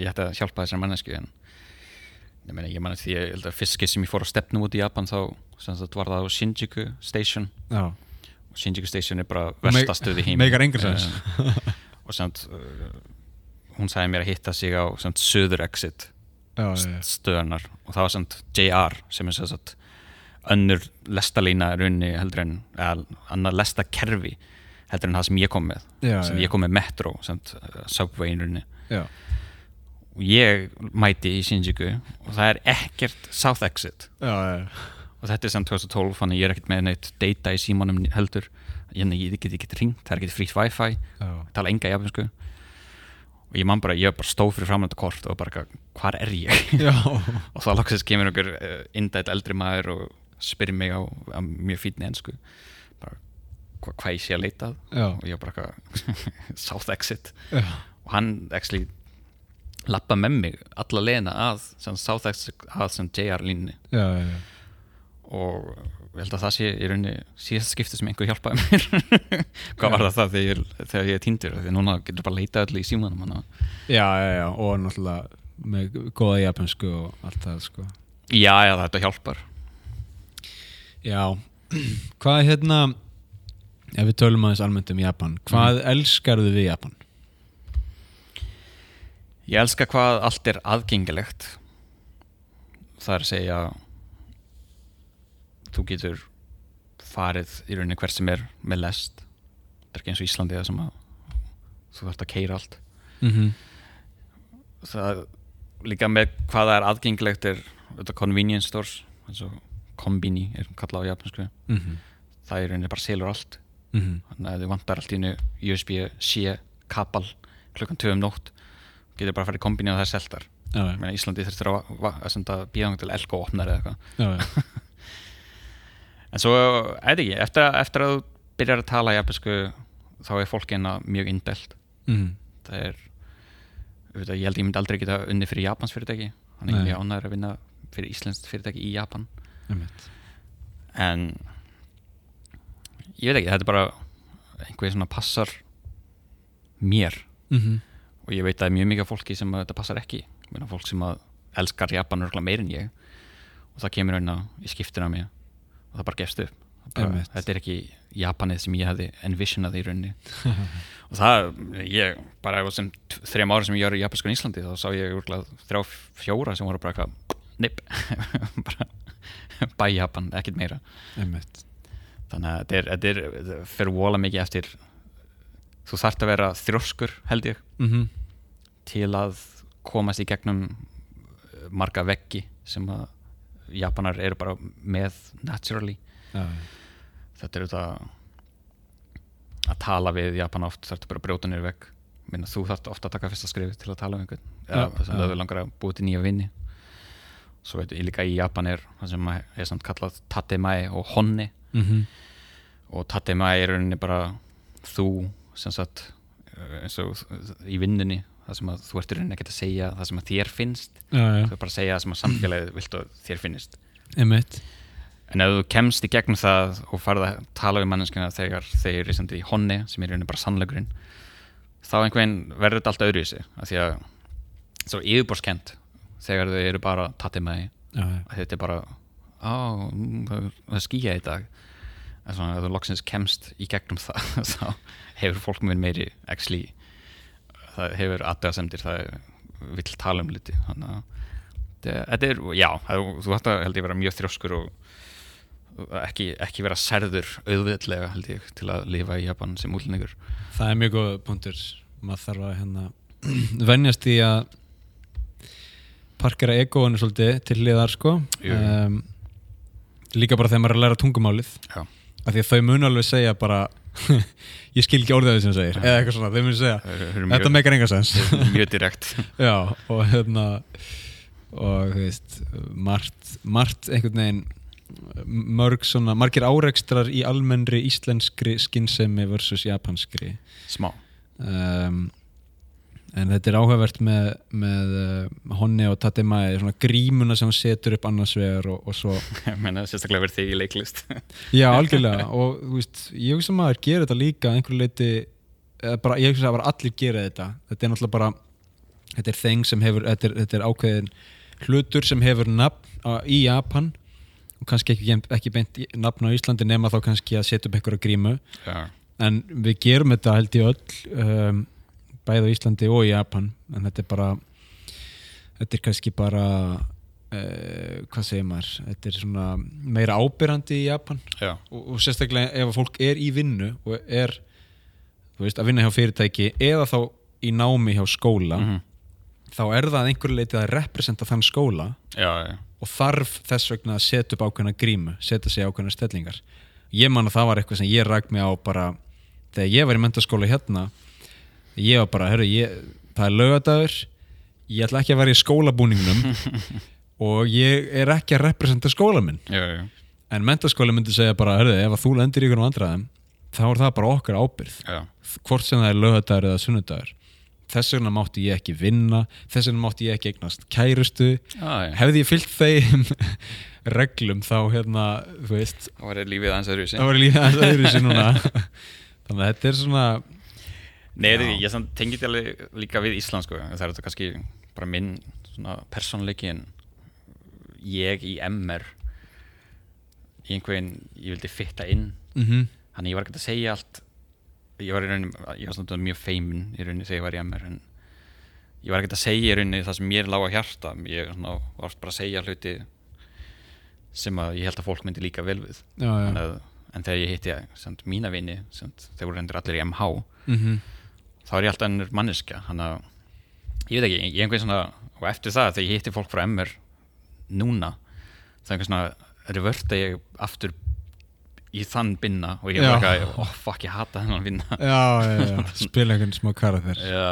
ég ætti að hjálpa þessar mannesku en ég meina, ég því að held að fyrst sem ég fór á stefnum út í Japan þá sagt var það á Shinjuku Station. Já. og Shinjuku Station er bara í heim sens. og sagt uh, hún sagði mér að hitta sig á söður exit já, stöðarnar og það var samt JR sem er sagt önnur lestalína runni heldur en annar lestakerfi heldur en það sem ég kom með Já, sem já. ég kom með Metro samt uh, Subway runni já. og ég mæti í Shinjuku og það er ekkert South Exit. Já, og þetta er samt 2012 þannig ég er ekkert með neitt data í símanum heldur. Ég, ég get ekki ringt, það er ekkert frítt wifi. Ég tala enga japansku og ég man bara, ég bara stóð fyrir framlönda kort og bara, hvað er ég? og þá loksins kemur einhver uh, indætt eldri maður og spyrir mig á, á mjög fítni bara hva, hvað ég sé að leita já. og ég bara eitthvað South Exit. Já. og hann actually lappa með mig alla leiðina að sem Southex að sem JR línni og ég held að það sé í rauninni síðast skipti sem einhver hjálpaði mér. Hvað var það það þegar þegar ég er týndur? Því núna getur bara leita öll í símanum hana. já, já, já, og náttúrulega með góða japansku og allt það sko. já, já, þetta hjálpar. Já, hvað er hérna ef við tölum aðeins almennt um Japan hvað Mhm. elskarðu við Japan? Ég elska hvað allt er aðgengilegt Það er að segja þú getur farið í rauninni hvert sem er með lest Það er ekki eins og Íslandi það sem að þú þarft að keira allt Mm -hmm. Það líka með hvað það er aðgengilegt er þetta convenience stores eins og kombini er kallað á japansku Mm -hmm. það er rauninni bara selur allt Mhm. þannig að þið vantar allt í einu USB-C kabal klukkan 2 um nótt getur bara að fara í kombini og það er seltar Meina, Íslandi þurftir að, að bíðang til Elko opnar eða eitthvað en svo, eða ekki, eftir, að- eftir að þú byrjar að tala japansku þá er fólk einna mjög indelt Mhm. það er auðvitað, ég held að ég myndi aldrei geta unni fyrir Japans fyrirtæki þannig Nei. ég ánæður að vinna fyrir Íslands fyrirtæki í Japan Einmitt. en ég veit ekki, þetta er bara einhver svona passar mér. Mhm. og ég veit að það er mjög mikið fólki sem þetta passar ekki. Meina, fólk sem elskar Japan örgulega meir en ég. Og það kemur raun í skiptina mig og það bara gefst upp. Bara, þetta er ekki Japanið sem ég hefði envisionað í rauninni. Og það, ég bara þrejum ára sem ég var í japansku í Íslandi þá sá ég örgulega þrjá fjóra sem voru bara eitthvað, nipp bara bæ Japan, ekkert meira. Einmitt. Þannig að þetta er, er, fer vola mikið eftir þú þarft að vera þrjóskur held ég Mhm. til að komast í gegnum uh, marga veggi sem að Japanar eru bara með naturally já. þetta er þetta að tala við Japan oft þarf bara að brjóta niður vegg Minna, þú þarft ofta að taka fyrsta skrif til að tala um einhvern eða Já, sem já. þau langar að búið til nýja vinni svo veit ég líka í Japan er það sem er samt kallað tatemae og honni Mhm. og tatemae er rauninni bara þú sem sagt eins og í vinnunni það sem að þú ert rauninni ekkert að segja það sem að þér finnst Já, já. þú er bara að segja það sem að samfélagið vilt að þér finnist Einmitt. en ef þú kemst í gegnum það og farið að tala við manneskina þegar þeir eru í honni sem er rauninni bara sannleikurinn þá einhvern verður þetta alltaf öðru í sig af því að svo yfirborskent þegar þau eru bara Já, já. að þetta er bara á, það, er skýja í dag. En svona ef þú loksins kemst í gegnum það þá hefur fólk minn meiri actually, það hefur aðdöðasemdir það vill tala um liti. Þannig að þetta- er, já það, þú ætti að held ég vera mjög þrjóskur og ekki, ekki vera særður auðveðlega held ég til að lifa í Japan sem útlendingur. Það er mjög góð punktur. Maður þarf að hérna venjast í að parkera egoinu svolítið til liðar sko. Um, líka bara þegar maður er að læra tungumálið. Já. af því að þau mun alveg segja bara ég skil ekki orðið að því sem þú segir eða eitthvað svona, þau mun segja Það eru þetta mjög, meikar enga sens. mjög direkt. Já, og hérna og þú veist margt, margt einhvern veginn mörg svona, margir árekstrar í almennri íslenskri skinnsemi versus japanskri. Smá. Um, en þetta er áhugavert með, með uh, honni og tatemae svona grímuna sem hann setur upp annars vegar og, og svo ég meina sérstaklega verið þig í leiklist. Já algjörlega. Og þú veist, ég hugsa að maður gerir þetta líka einhverju leiti bara, ég hugsa að bara allir gera þetta. Þetta er náttúrulega bara þetta er þeng sem hefur, þetta er, þetta er ákveðin hlutur sem hefur nafn á, í Japan. Og kannski ekki, ekki beint í- nafn á Íslandi nema þá kannski að setja upp einhverja grímu. Já, en við gerum þetta held ég öll um, bæði á Íslandi og í Japan en þetta er bara þetta er kannski bara uh, hvað segir maður? Þetta er svona meira ábyrrandi í Japan. Og, og sérstaklega ef fólk er í vinnu og er þú veist, að vinna hjá fyrirtæki eða þá í námi hjá skóla mhm, þá er það að einhverju leiti að representa þann skóla já, já. og þarf þess vegna að setja upp ákveðna grímu setja sig ákveðna stellingar. Ég man að það var eitthvað sem ég ræk mig á bara þegar ég var í mentaskóla hérna ég var bara, herru, ég, það er lögadagur ég ætla ekki að vera í skólabúningnum og ég er ekki að representa skóla minn já, já. en mentaskóla myndi segja bara, herru, ef þú lendir í ykkur vandræðum þá er það bara okkar ábyrð já. hvort sem það er lögadagur eða sunnudagur þess vegna mátti ég ekki vinna þess vegna mátti ég ekki eignast kærustu Já, já. hefði ég fyllt þeim reglum þá hérna, þú veist Það var lífið aðeins öðru það var líka aðeins öðru sér núna þannig að þetta er svona Nei, Já. ég, tengi þetta líka við Ísland sko. það er þetta kannski bara minn svona persónleiki en ég í MR í einhvern, ég vildi fitta inn mm þannig ég var ekki að segja allt ég var í rauninni, ég var svona mjög feimin í rauninni þegar ég var í MR en ég var ekki að segja í rauninni það sem mér lág að hjarta ég svona, var oft bara að segja hluti sem að ég held að fólk myndi líka vel við já, já. en, að, en þegar ég hitti samt, mína vini þeir voru reyndir allir í MH Mm þá er ég alltaf ennur manneska þannig að ég veit ekki, ég er einhvern svona og eftir það þegar ég hitti fólk frá MR núna það er einhvern svona reverta ég aftur í þann binna og ég var eitthvað, oh fuck ég hata þennan binna. Já, já, já. spila einhvern smá karakter. Já,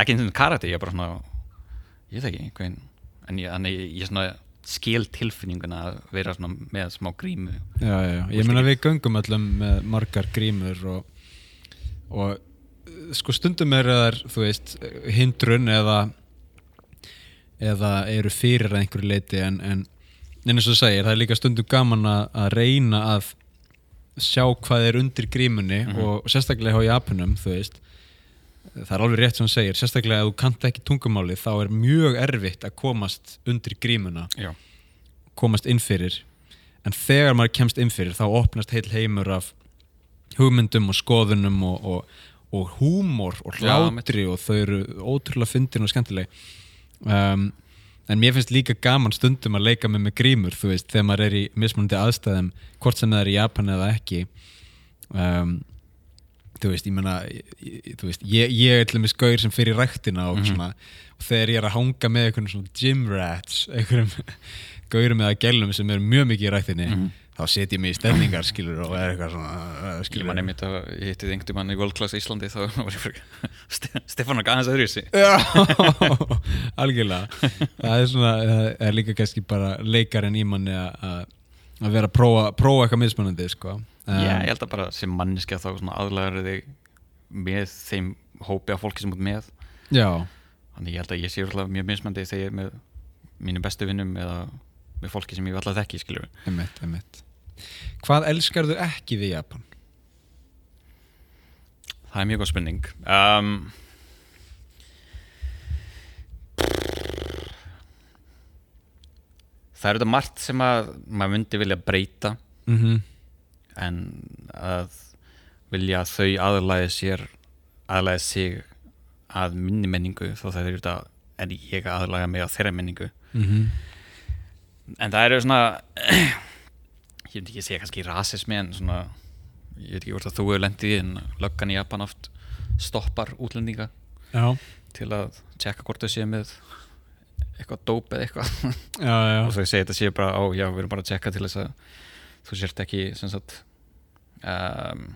ekki eins og karate, ég er bara svona ég veit ekki, einhvern en ég, en ég, ég svona skil tilfinninguna að vera svona með smá grímu. Já, já, já. ég meina við göngum öllum með margar grímur og, og sko stundum er það þú veist, hindrun eða eða eru fyrir að einhverju leiti en, en, en eins og þú segir, það er líka stundum gaman að, að reyna að sjá hvað er undir grímunni Mhm. og sérstaklega á Japanum þú veist. Það er alveg rétt sem þú segir, sérstaklega ef þú kannt ekki tungumáli þá er mjög erfitt að komast undir grímuna Já, komast inn fyrir. En þegar maður kemst inn fyrir þá opnast heil heimur af hugmyndum og skoðunum og, og, og húmor og Já, hlátri og þau eru ótrúlega fyndin og skemmtileg um, en mér finnst líka gaman stundum að leika með með grímur þú veist, þegar maður er í mismunandi aðstæðum hvort sem það er í Japan eða ekki um, þú veist, ég meina ég, þú veist, ég, ég er til dæmis gaur sem fyrir ræktina og Mhm. svona og þegar ég er að hanga með einhvern svona gym rats einhverjum gaurum eða gælum sem eru mjög mikið í ræktinni Mhm. Þá set ég í stefningar skilur og er eitthvað svona uh, ég skilur man einmitt að ég hitti einhvern mann í World Class Íslandi þá var ég fyrir Stefán og aðeins öðru sig Já, algjörlega. Það er svona, það er líka kannski bara leikarinn í manni að- að að vera að prófa, prófa eitthvað mismunandi sko. um, Já, ég held að bara sem manniska þá svona aðlagar þig með þeim hópi af fólki sem út með. Já, þannig ég held að ég sé alltaf mjög mismandi þegar ég er með mínum bestu vinnum eða með fólki sem ég alltaf þekki skilur einmitt, einmitt Hvað elskarðu ekki við Japan? það er mjög góð spurning um, það er þetta margt sem að maður myndi vilja breyta Mm -hmm. en að vilja að þau aðlæði sér aðlæði sig að minni menningu þó það er þetta er ég að aðlæga mig á þeirra menningu Mhm. en það eru svona ég veit ekki að segja kannski rasismi en svona ég veit ekki hvort að þú hefur lendið en löggan í Japan oft stoppar útlendinga Já, til að tjekka hvort þau séu með eitthvað dóp eða eitthvað. Já, já. Og þau segja þetta séu bara á, já við erum bara að tjekka til þess að þú sért ekki sem sagt um,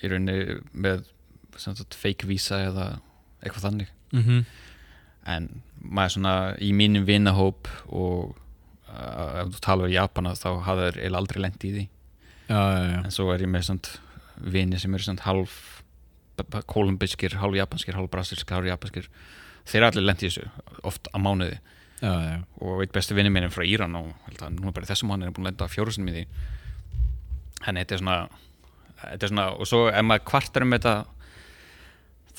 í rauninni með sem sagt fake visa eða eitthvað þannig. Mm en maður svona í mínum vinahóp og ef þú talar um Japana þá hafa þeir eiginlega aldrei lent í því. Já, já, já. En svo er ég með svona vini sem eru svona halv kolumbískir, halv japanskir, halv brasilskir, halv japanskir. Þeir allir lent í þessu oft á mánuði. Og eitt besti vinni minn er frá Íran og núna bara þessum mánuði er búin að lenda fjórusin í því. Henni þetta er svona þetta er svona, og svo ef maður kvartar um þetta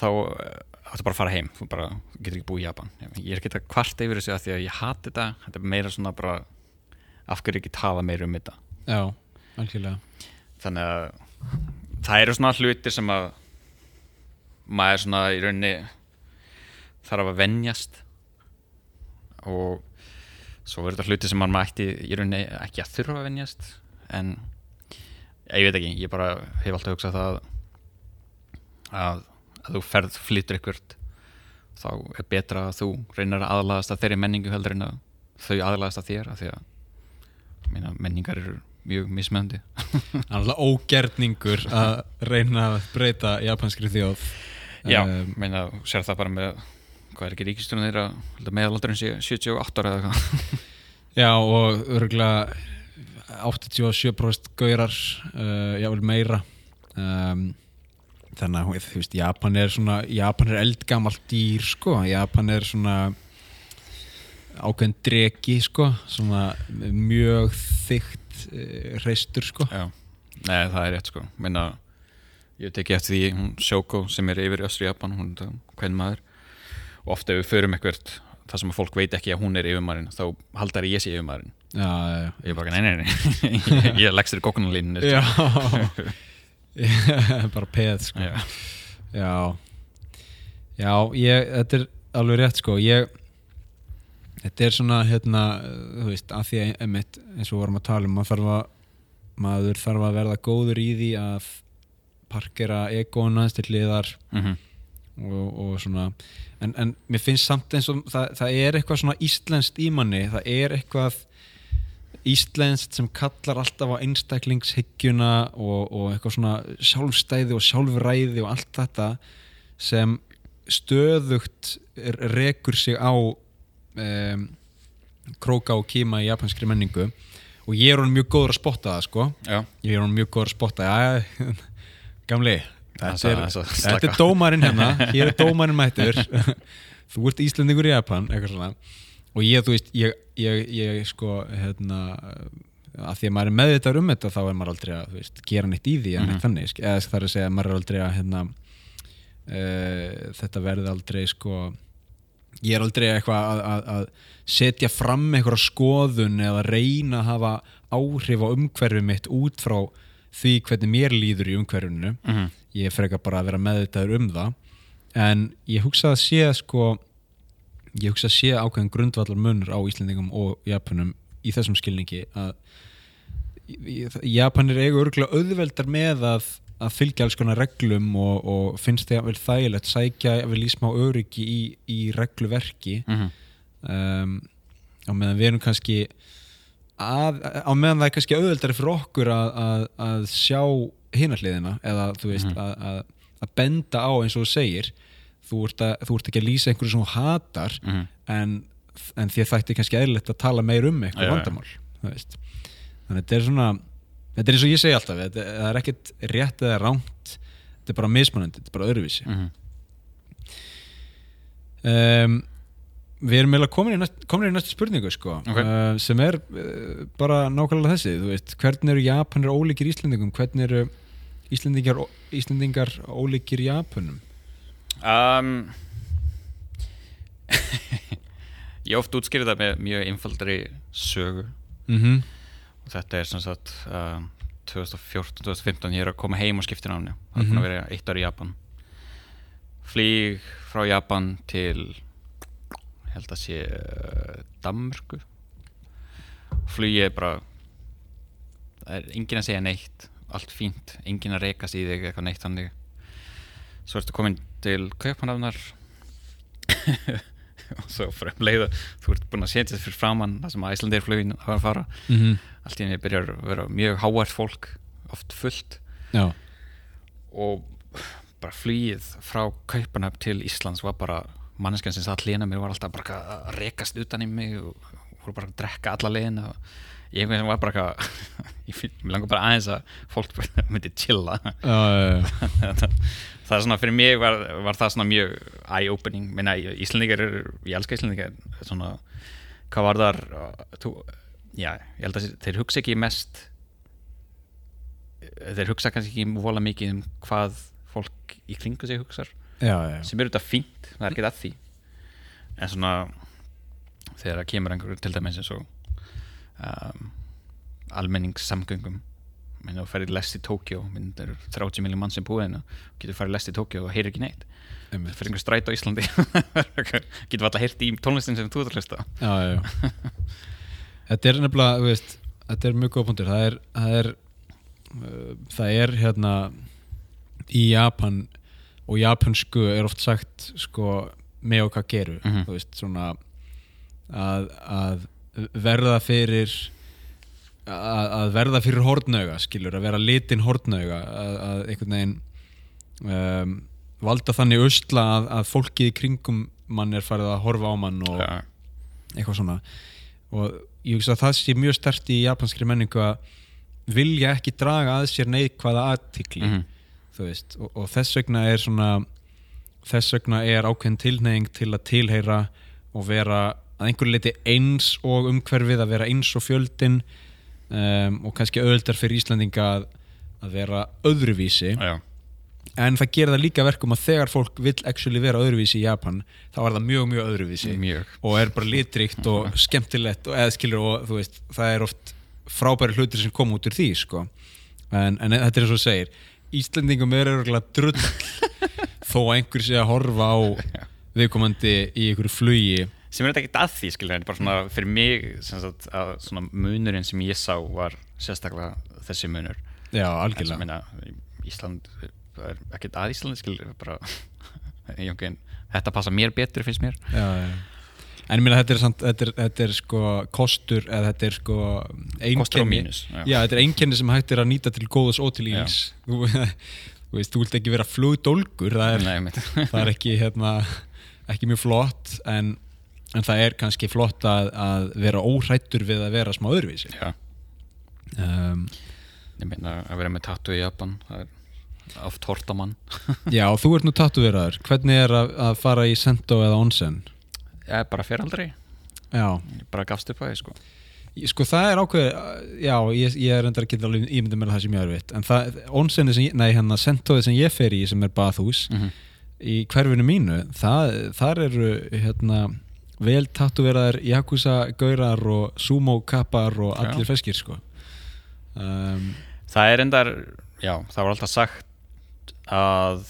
þá eh, áttu bara að fara heim. Þú bara getur ekki búið í Japan. Ég er ekki að kvarta yfir þessu að því að ég hati þetta. Þetta er meira svona bara af hverju ekki tala meira um þetta? Já, algjörlega. Þannig að það eru svona hlutir sem að maður svona í rauninni þarf að venjast. Og svo verður þetta hluti sem maður mætti í rauninni ekki að þurfa að venjast. En ég veit ekki, ég bara hef alltaf hugsað það að, að þú ferð flytur ykkurt þá er betra að þú reynar að aðlaðast að þeirri menningu heldur en að þau aðlaðast að þér af því að mína, menningar eru mjög mismöndi er alltaf ógerningur að reyna að breyta japanskri þjóð. Já, Um, meina, sér það bara með hvað er ekki ríkisturinn þeirra meðalaldurinn sé 78 ára eða eitthvað. Já, og örgulega 87% gaurar uh, jável meira. Um, þannig að þú veist, Japan er svona Japan er eldgamalt dýr sko. Japan er svona ákveðin dregi sko. Svona mjög þygt uh, reistur sko. Já, nei það er rétt sko. Minna, ég teki eftir því hún Shoko sem er yfir Östri Japan hún er hvern maður og ofta ef við förum eitthvað það sem að fólk veit ekki að hún er yfirmaðurinn þá haldar ég sé já, ég er bara, nei, nei, nei. Ég, leggst þér í kokkunarlíninu já. bara peð sko Já. já já, ég, þetta er alveg rétt sko ég þetta er svona hérna, þú veist, að því að einmitt, eins og við vorum að tala um maður þarf að, maður þarf að verða góður í því að parkera egóna til hliðar Mhm. og, og svona en, en mér finnst samt eins og það, það er eitthvað svona íslenskt í manni það er eitthvað íslenskt sem kallar alltaf á einstaklingshyggjuna og, og eitthvað svona sjálfstæði og sjálfræði og allt þetta sem stöðugt rekur sig á um, króka og kýma í japanskri menningu. Og ég er hann mjög góður að spotta það sko. Já, ég er hann mjög góður að spotta. Já, gamli þetta er, þessa þetta slaka. er dómarinn hérna. Hér er dómarinn mættur. Þú ert Íslandingur í Japan eitthvað svona og ég, þú veist, ég, ég, ég sko, hérna að því að maður er meðvitað um þetta þá er maður aldrei að, veist, gera neitt í því en Mhm. þannig, eða það er að segja að maður er aldrei að, hérna uh, þetta verði aldrei, sko ég er aldrei eitthvað að, að, að setja fram eitthvað skoðun eða reyna að hafa áhrif á umhverfið mitt út frá því hvernig mér líður í umhverfinu Mhm. ég frekar bara að vera meðvitaður um það en ég hugsa að sé sko ég hugsa að sé ákveðin grundvallar munur á Íslendingum og Japanum í þessum skilningi að Japanir eigu örgulega auðveldar með að, að fylgja alls konar reglum og, og finnst þegar vel þægilegt sækja vel í smá öryggi í, í regluverki Mhm. um, á meðan við erum kannski að, á meðan það er kannski auðveldari fyrir okkur að, að, að sjá hinarliðina eða þú veist að, að, að benda á eins og þú segir þú ert, að, þú ert ekki að lýsa einhverju sem þú hatar Mhm. en, en því að þætti kannski eðlilegt að tala meir um eitthvað vandamál þannig að þetta er svona þetta er eins og ég segi alltaf þetta, það er ekkert rétt eða ránt þetta er bara mismunandi, þetta er bara öðruvísi Mhm. um, Við erum meðal næst, komin í næstu spurningu sko, Ok. uh, sem er uh, bara nákvæmlega þessi þú veist, hvernig eru Japanir ólíkir Íslendingum hvernig eru Íslendingar, Íslendingar ólíkir Japanum um, Ég oft útskýrði það með mjög einfaldri sögu. Mm -hmm. og þetta er sem sagt uh, 2014-2015 ég er að koma heim og skipta náni það er Mhm. búin að vera eitt ár í Japan. Flýg frá Japan til ég held að sé uh, Danmörku. Flýg er bara það er engin að segja neitt allt fínt, engin að rekast í þig eitthvað neitt þannig. Svo ertu komin til Kaupanafnar og svo fyrir um þú ert búin að setja þess fyrir framann það sem Æslandir flugin hafa að fara. Mm -hmm. allt í henni byrjar að vera mjög hávært fólk oft fullt. Já, og bara flýið frá Kaupanöf til Íslands var bara manneskan sem satt hlýna mér var alltaf bara að rekast utan í mig og voru bara að drekka alla leiðina. Og ég einhvern veginn var bara eitthvað ég langar bara aðeins að fólk myndi chilla. Já, já, já. Það er svona fyrir mig var, var það svona mjög eye-opening minna Íslandingar er, ég elska Íslandingar svona, hvað var þar þú, já, ég held að þeir hugsa ekki mest þeir hugsa kannski ekki vola mikið um hvað fólk í kringu sig já. sem eru þetta fínt, það er ekki að því en svona þegar það kemur einhverju til dæmis eins og um, almenningssamgöngum þú ferði lest í Tókjó það eru 30 miljón mann sem búið hérna getur farið lest í Tókjó og heyrir ekki neitt. Það fyrir einhver stræt á Íslandi. Getur alltaf heyrt í tónlistin sem þú ert að hlusta. Þetta er nefnilega, þú veist þetta er mjög góð punktur. Það er, það er, uh, það er hérna í Japan og japansku er oft sagt sko með og hvað geru Mhm. þú veist, svona að, að verða fyrir að, verða fyrir hortnauga skilur, að vera litin hortnauga að, að einhvern veginn um, valda þannig usla að, að fólkið í kringum mann er farið að horfa á mann og, Já, eitthvað svona. Og ég hugsa að það sé mjög stert í japanskri menningu að vilja ekki draga að sér neikvæða aðtikli þú veist, og, og þess vegna er svona þess vegna er ákveðin tilneying til að tilheyra og vera að einhverju leiti eins og umhverfið að vera eins og fjöldin um, og kannski auðvöldar fyrir Íslandinga að, að vera öðruvísi. Já, en það gerir það líka verkum að þegar fólk vill actually vera öðruvísi í Japan þá er það mjög mjög öðruvísi. Mjög. Og er bara litrikt og skemmtilegt og eða skilur og þú veist það er oft frábæri hlutir sem koma út úr því sko. En, en þetta er eins og þú segir Íslandingum er örgulega drull þó að einhver sé að horfa á viðkomandi í einhverju flugi sem er þetta ekkert að því skilur en bara svona fyrir mig sem sagt, að svona munurinn sem ég sá var sérstaklega þessi munur. Já, en algjörlega. minna Ísland er ekkert að Ísland skilur bara einhvern, þetta passa mér betur finnst mér. Já, já. en ég meina þetta er, samt, þetta, er, þetta er sko kostur eða þetta er sko kostur og einkenni mínus já. já, þetta er einkenni sem hægt er að nýta til góðs og til íls. Þú, veist, þú vilt ekki vera flugdólgur það er Nei, það er ekki, hérna, ekki mjög flott en, en það er kannski flott að, að vera óhrættur við að vera smá öðruvísi. Já, um, ég meina að vera með tattu í Japan það er oft hortamann Já, og þú ert nú tattuveraður hvernig er að, að fara í Sento eða Onsen? ég bara fer aldrei, Já, ég bara gafst upp að því sko. Sko það er ákveð já, ég, ég er endar ekki alveg ímyndið að það sem ég er vitt en það, Onsenið sem ég, nei hérna Sentoið sem ég fer í sem er bathús mm -hmm. í hverfinu mínu, það, þar eru hérna vel tattuveraðar Yakuza gaurar og sumo kappar og allir feskir sko. Um, Það er endar, já, það var alltaf sagt að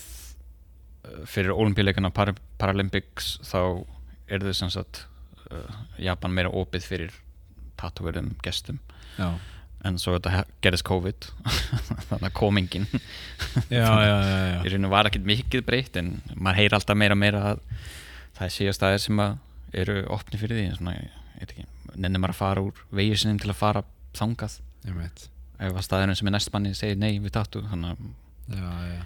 fyrir olimpíuleikana Par Paralympics þá er þau sem sagt uh, Japan meira opið fyrir tattooverðum gestum. Já, en svo þetta gerðist COVID þannig að komingin já, í rauninu var ekkert mikið breytt en maður heyr alltaf meira og meira að það er síðast staðir sem að eru opni fyrir því en svona, ég veit ekki, nennir maður að fara úr vegið sinni til að fara þangað. Ef að staðurinn sem er næst manni segir nei við tattoo þannig að já, já.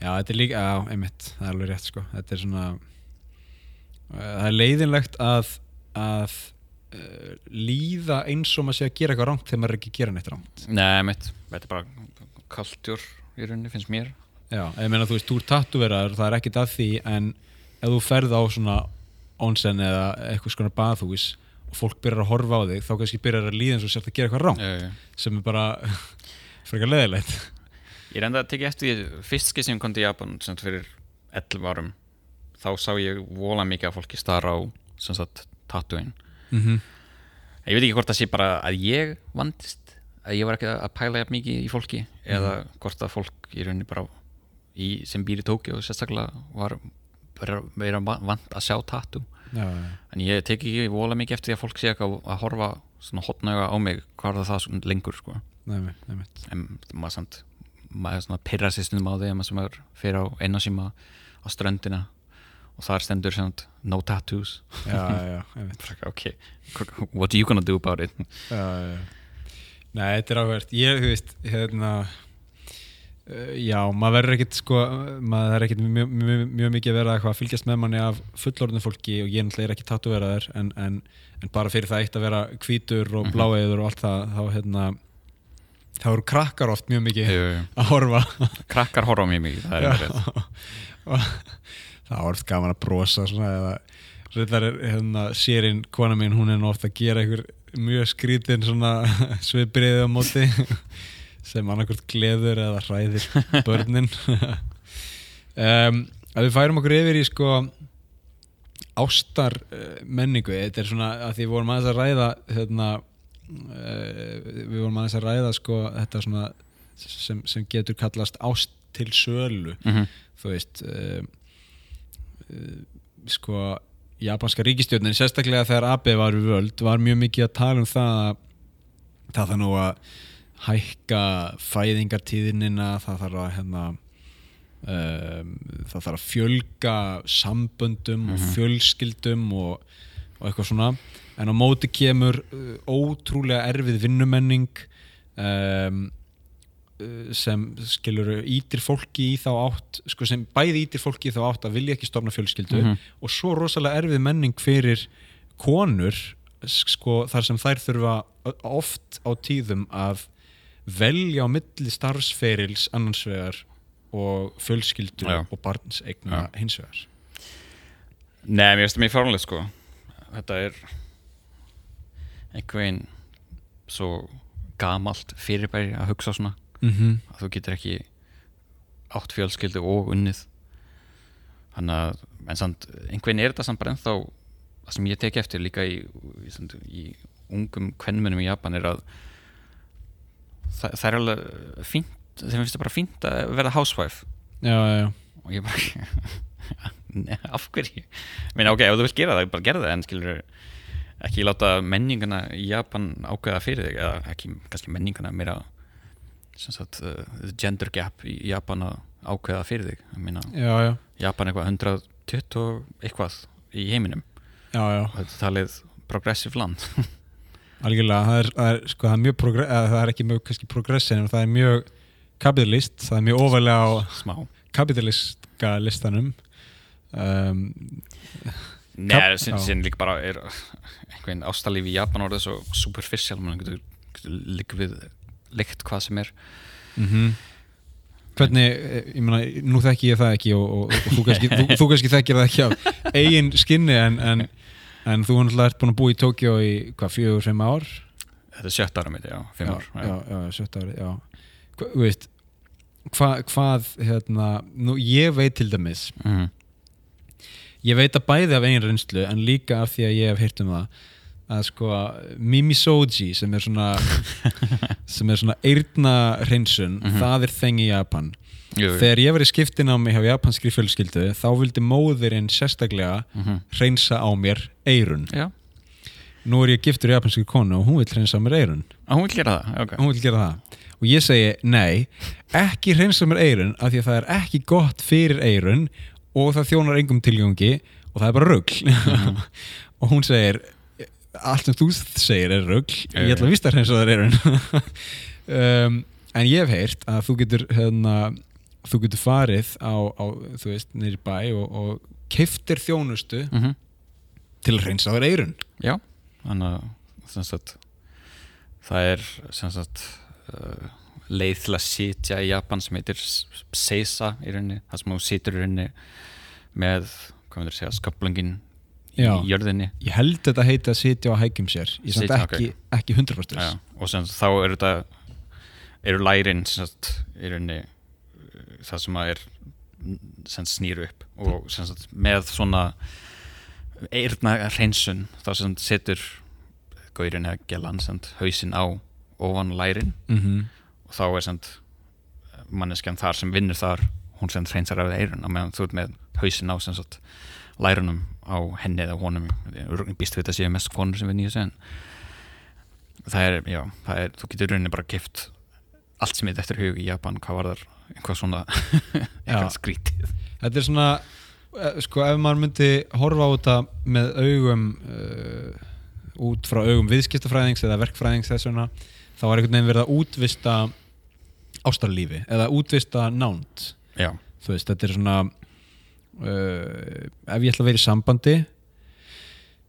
já, þetta er líka, já, einmitt það er alveg rétt sko, þetta er svona uh, það er leiðinlegt að að uh, líða eins og maður sé að gera eitthvað rangt þegar maður er ekki að gera neitt rangt. Nei, mitt, þetta er bara kultúr í rauninni, finnst mér. Já, ég meina þú veist, þú er tattuveraður það er ekkit að því, en ef þú ferð á svona onsen eða eitthvað skona bathús og fólk byrjar að horfa á þig, þá kannski byrjar að líða eins og sért að gera eitthvað rangt, uh, sem er bara frekar leiðilegt. Ég er enda að tekja eftir því fyrst skil sem kom til Japan sem fyrir 11 árum þá sá ég vola mikið að fólki stara á sem sagt tattooin mm -hmm. Ég veit ekki hvort það sé bara að ég vandist að ég var ekki að pæla jafn mikið í fólki eða hvort að fólk í rauninni bara í, sem býr í Tókjó sérstaklega var va- vant að sjá tattoo. Já, já, en ég tek ekki vola mikið eftir því að fólk sé eitthvað að horfa svona hotnauga á mig hvað er það svona lengur sko. Nefnir, nefnir en maður samt maður svona pyrra sér stundum á því að maður sem er fyrir á einasíma á ströndina og þar stendur sagt, no tattoos. Já, ok, what are you gonna do about it. Nei, þetta er áhvert ég, þú veist, hérna já, maður verður ekkit sko, maður er ekkit mjög, mjög, mjög mikið að vera eitthvað að fylgjast með manni af fullorðinu fólki og ég náttúrulega er ekki tattuveraður en, en, en bara fyrir það eitt að vera hvítur og Mhm. bláeður og allt það þá hérna þá eru krakkar oft mjög mikið Jú, jú. að horfa krakkar horfa mig mikið það er verið það er oft gaman að brosa svona eða reyndar er hérna sérinn kona mín hún er nú oft að gera einhver mjög skrítin svona svipriði á móti sem annarkvort gleður eða hræðir börnin. Um, að við færum okkur yfir í sko ástar uh, menningu. Þetta er svona að því vorum aðeins að ræða hérna uh, við vorum aðeins að ræða sko þetta svona sem, sem getur kallast ást til sölu. Mm -hmm. þú veist uh, sko japanska ríkistjórnin, sérstaklega þegar AB var við völd, var mjög mikið að tala um það að það þarf nú að hækka fæðingartíðinina það þarf að hérna um, það þarf að fjölga samböndum og Mhm. fjölskyldum og, og eitthvað svona en á móti kemur uh, ótrúlega erfið vinnumenning um, uh, sem skilur ítir fólki í þá átt sko, sem bæði ítir fólki í þá átt að vilja ekki stofna fjölskyldu Mhm. og svo rosalega erfið menning fyrir konur sko, þar sem þær þurfa oft á tíðum að velja á milli starfsferils annars vegar og fjölskyldu Já. og barns eigna Já. hins vegar Nei, mér finnst það mjög fáránlegt sko Þetta er einhver veginn svo gamalt fyrirbæri að hugsa svona mm -hmm. að þú getur ekki átt fjölskyldu og unnið þannig að en samt, einhver veginn er þetta samt bara ennþá það sem ég tek eftir líka í, í, í ungum kvennmunum í Japan er að það, það er alveg fínt þeim finnst það bara fínt að verða housewife. Já, já, já. og ég bara af hverju? Meina, ok, ef þú vilt gera það, bara gera það en skilur ekki láta menningana í Japan ákveða fyrir þig eða ekki kannski menningana meira sagt, uh, gender gap í Japan að ákveða fyrir þig. Meina, já, já. Japan eitthvað 120 og eitthvað í heiminum. Já, og þetta talið progressive land algjörlega, það er, það er, sko, það er mjög progre- eða það er ekki mjög kannski progressin en það er mjög kapitalist, það er mjög ofalega á smá. kapitalistka listanum. Um, Nei, sin, já. sin líka bara er einhvern ástalíf í Japan orðið svo superficial mann getur, getur líka við lykt hvað sem er. Mm hvernig, eh, ég meina, nú þekki ég það ekki og, og, og þú kannski þekkir það ekki af eigin skinni en, en, en þú hann ert búin að búa í Tókjó í hvað, fjögur, fimm ár Þetta er sjött ára mitt, já, fimm já, ár já, já, sjötta ári, já Hva, veist, hva, hvað hérna, nú ég veit til dæmis Mhm. ég veit að bæði af eigin reynslu en líka af því að ég hef heyrt um það að sko Mimisoji sem er svona sem er svona eyrna hreinsun Mhm. það er þeng í Japan Jú, þegar ég var í skiptin á mig hjá japanskri fjölskyldu þá vildi móðurinn sérstaklega Mhm. hreinsa á mér eyrun. Já, nú er ég giftur í japanskri konu og hún vil hreinsa á mér eyrun. Að hún vil gera það, ok. Hún vil gera það. Og ég segi nei, ekki hreinsa mér eyrun af því að það er ekki gott fyrir eyrun og það þjónar engum tilgangi og það er bara rugl. Og hún segir allt sem þú segir er rugl. Ég ætla að vista að hreinsa þér eyrun. Um, en ég hef heyrt að þú getur hérna, þú getur farið á, á þú veist, nýri bæ og, og keiftir þjónustu Mhm. til að hreinsa þér eyrun. Já, þannig að það er sagt uh, leið til að sitja í Japan sem heitir seisa í rauninni, það sem þú situr í rauninni með, hvað myndir segja, sköplungin í Já. jörðinni. Ég held þetta heiti að sitja á hækjum sér. Ég samt ekki, ekki 100% Já, og sem þá eru þetta eru lærin í rauninni það sem að er sem sagt, snýr upp og sem sagt, með svona eirna hreinsun þá sem setur gaurin eða gelan hausinn á ofan lærin mm og þá er sem manneskjan þar sem vinnur þar hún sem hreinsar af eirun og meðan þú ert með hausinn á sem sagt, lærunum á henni eða honum býst við þetta séu mest konur sem í þessu en það er, já, það er þú getur rauninni bara gift allt sem er eftir hug í Japan, hvað var þar eitthvað svona eitthvað skrítið. Þetta er svona eh, sko ef maður myndi horfa á þetta með augum uh, út frá augum viðskiptafræðings eða verkfræðings þess vegna þá var einhvern veginn verið að útvista ástarlífi eða útvista nánd. Já, þú veist, þetta er svona uh, ef ég ætla að vera í sambandi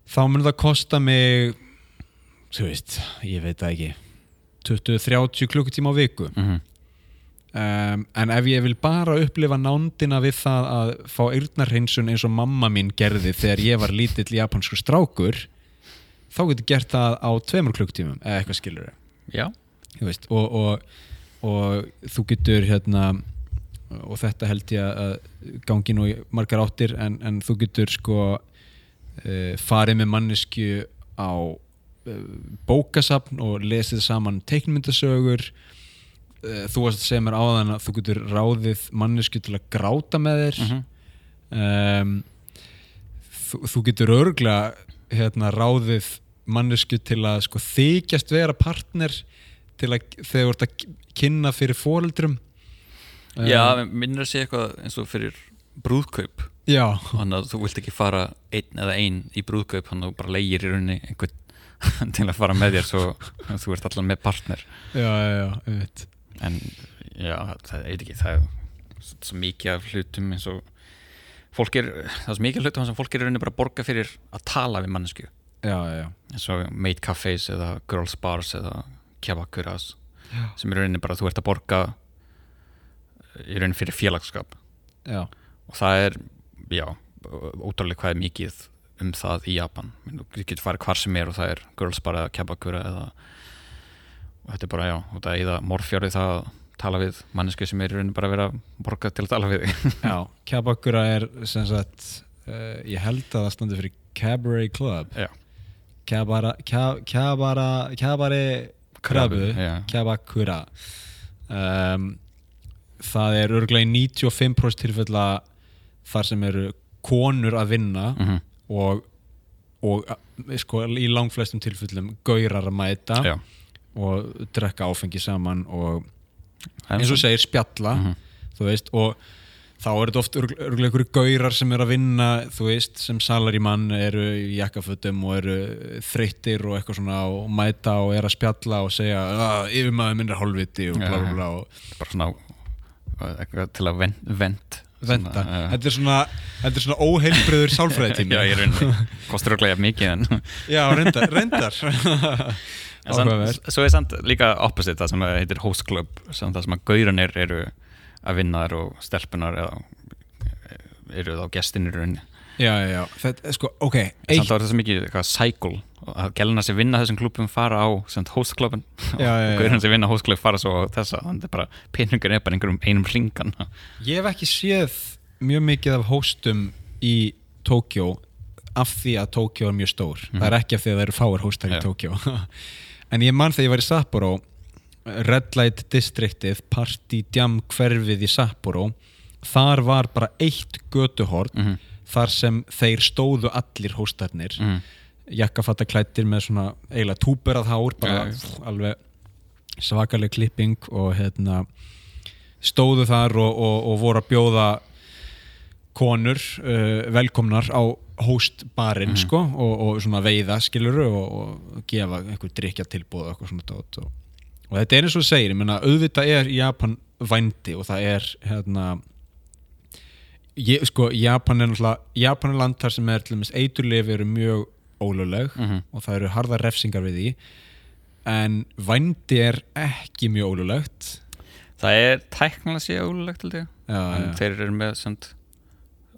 þá mun það kosta mig þú veist, ég veit það ekki 20-30 klukkutíma á viku. Mm um, en ef ég vil bara upplifa nándina við það að fá eyrnarhreinsun eins og mamma mín gerði þegar ég var lítill japansku strákur þá getur gert það á tveimur klukkutímum eða eitthvað skilur veist, og, og, og þú getur hérna og þetta held ég að gangi nú margar áttir en, en þú getur sko uh, farið með mannesku á bókasapn og lesið saman teiknmyndasögur. Uh, þú varst að segja mér áðan að þú getur ráðið mannesku til að gráta með þér. Mm um, þú, þú getur örgla hérna, ráðið mannesku til að sko, þykjast vera partner til að þegar þú ert að kynna fyrir fóreldrum já, minnir að segja eitthvað eins og fyrir brúðkaup. Þannig að þú vilt ekki fara einn eða einn í brúðkaup þannig að þú bara leigir í rauninni einhvern til að fara með þér svo þú ert allan með partner. Já, já, já, en já, það er ekki það er svo mikið af hlutum eins og fólk er, það er svo mikið af hlutum sem fólk er rauninni bara að borga fyrir að tala við mannesku eins og maid cafes eða girls bars eða kjabakuras Já. sem er rauninni bara að þú ert að borga í raunin fyrir félagskap. Já, og það er, já, ótrúlega hvað er mikið um það í Japan þú getur farið hvar sem er og það er girls bara eða kebakura eða og þetta er bara, já, og það er eða morfjárið það að tala við mannesku sem er í raunin bara að vera borgað til að tala við já Kjabakura er sem sagt uh, ég held að það standi fyrir Cabaret Club Já. Kjabara Kja- Kjabara Kjabari Krabu já. Kjabakura um, það er örglega í 95% tilfella þar sem eru konur að vinna Mhm. Og, og eh, sko, í langflestum tilfellum gaurar að mæta Já. og drekka áfengi saman og eins og segir spjalla Mhm. þú veist og þá er þetta oft örgulega ykkur gaurar sem er að vinna þú veist sem salarimann eru í jakkafötum og eru þreyttir og eitthvað svona og mæta og er að spjalla og segja að yfirmaður minn er hálfviti og bla bla og bara svona eitthvað til að vent, vent venda þetta er svona, þetta er svona óheilbriður sálfræðitími. Já, ég raunin, kostur okkur mikið en, já, reyndar, reyndar. Svo er samt líka opposite það sem heitir host club sem það sem að gauranir eru að vinna þar og stelpunar eða, eru þá gestinir í rauninni já, já, já, þetta, sko, ok. Eitt, samt þá er þetta svo mikið eitthvað cycle. Að gæluna sem vinna þessum klubum fara á sem já. og gaurinn sem vinna host club fara svo á þessa þannig að bara peningur er bara einhverjum einum hlingan ég hef ekki séð mjög mikið af hóstum í Tókjó af því að Tókjó er mjög stór. Það er ekki af því að það eru fáir hóstar í. Tókjó en ég mann þegar ég var í Sapporo Red Light Districtið Party Jam hverfið í Sapporo þar var bara eitt götuhorn Mhm. Þar sem þeir stóðu allir hóstarnir mm. jakkafattaklættir með svona eiginlega túberað hár bara pff, alveg svakaleg klipping og hérna stóðu þar og, og, og voru að bjóða konur uh, velkomnar á hóstbarinn Mhm. sko og, og svona veiða skiluru og, og gefa einhver drikja tilbúð og eitthvað svona dót og, og þetta er eins og segir, ég menna auðvitað er Japan vændi og það er hérna ég, sko Japan er náttúrulega Japan er land þar sem er til dæmis eiturlefi eru mjög ólögleg Mhm. og það eru harða refsingar við því en vændi er ekki mjög ólöglegt það er tæknilega sé ólulegt held ég já, en já. þeir eru með samt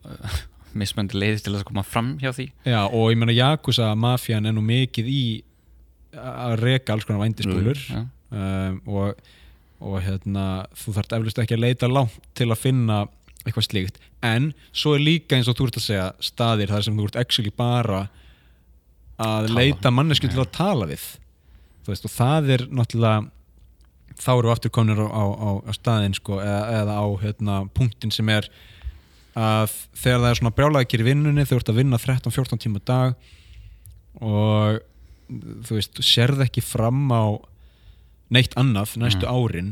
uh, mismöndi leiðis til að koma fram hjá því já, og ég meina Yakuza mafían er nú mikið í að reka alls konar vændispúlur Já. um, og, og hérna þú þarft eflust ekki að leita langt til að finna eitthvað slíkt en svo er líka eins og þú ert að segja staðir þar sem þú ert actually bara að Tala. leita mannesku til að tala við þú veist og það er náttúrulega þá eru aftur konur á, á, á, á staðin sko, eða, eða á hérna, punktin sem er að þegar það er svona brjálæðikir í vinnunni þú ert að vinna 13-14 tíma dag og þú veist, þú sérð ekki fram á neitt annað næstu Mhm. árin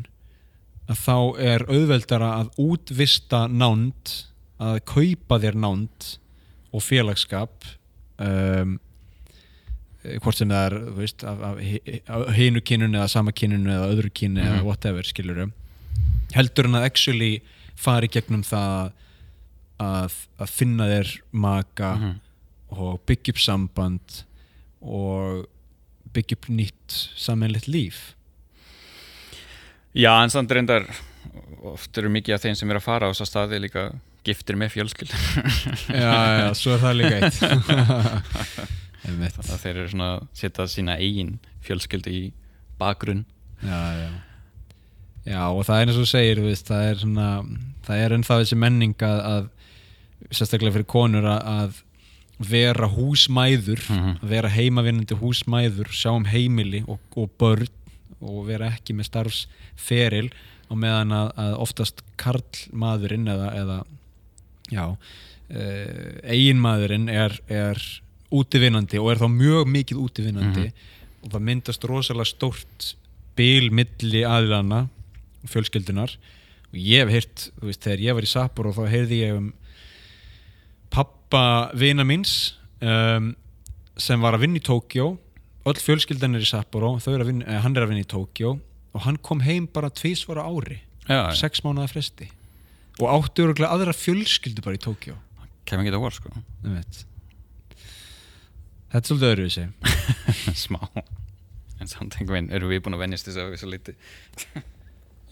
að þá er auðveldara að útvista nánd að kaupa þér nánd og félagskap um, hvort sem það er veist, af, af, af hinu kynunu eða sama kynunu eða öðru kynu eða Mhm. whatever skilurum heldur en að actually fari gegnum það að, að finna þér maka Mhm. og byggja upp samband og byggja upp nýtt sammeilegt líf Já, en samt reyndar oft eru mikið af þeim sem eru að fara á þess að staði líka giftir með fjölskyld já, já, svo er það líka eitt. Þannig að þeir eru svona að setja sína eigin fjölskyldu í bakgrunn. Já, já. Já, og það er eins og segir veist, það er svona, það er ennþá þessi menning að, að sérstaklega fyrir konur að, að vera húsmæður Mhm. að vera heimavinnandi húsmæður sjá um heimili og, og börn og vera ekki með starfsferil á meðan að, að oftast karlmaðurinn eða, eða já uh, eiginmaðurinn er, er útivinnandi og er þá mjög mikið útivinnandi og það myndast rosalega stórt bil milli aðlana fjölskyldunar og ég hef heyrt, þú veist, þegar ég var í Sapporo þá heyrði ég um pappa vina míns um, sem var að vinna í Tókjó öll fjölskyldan er í Sapporo að vinna, eh, hann er að vinna í Tókjó og hann kom heim bara tvísvara ári Já, sex mánuða fresti. Og áttu öruglega aðra fjölskyldu bara í Tókjó kemur ekki það vor sko. Ég veit. þetta er svolítið öðru þessi smá. En samt einhvern veginn eru við búin að venjast þess að við svo liti.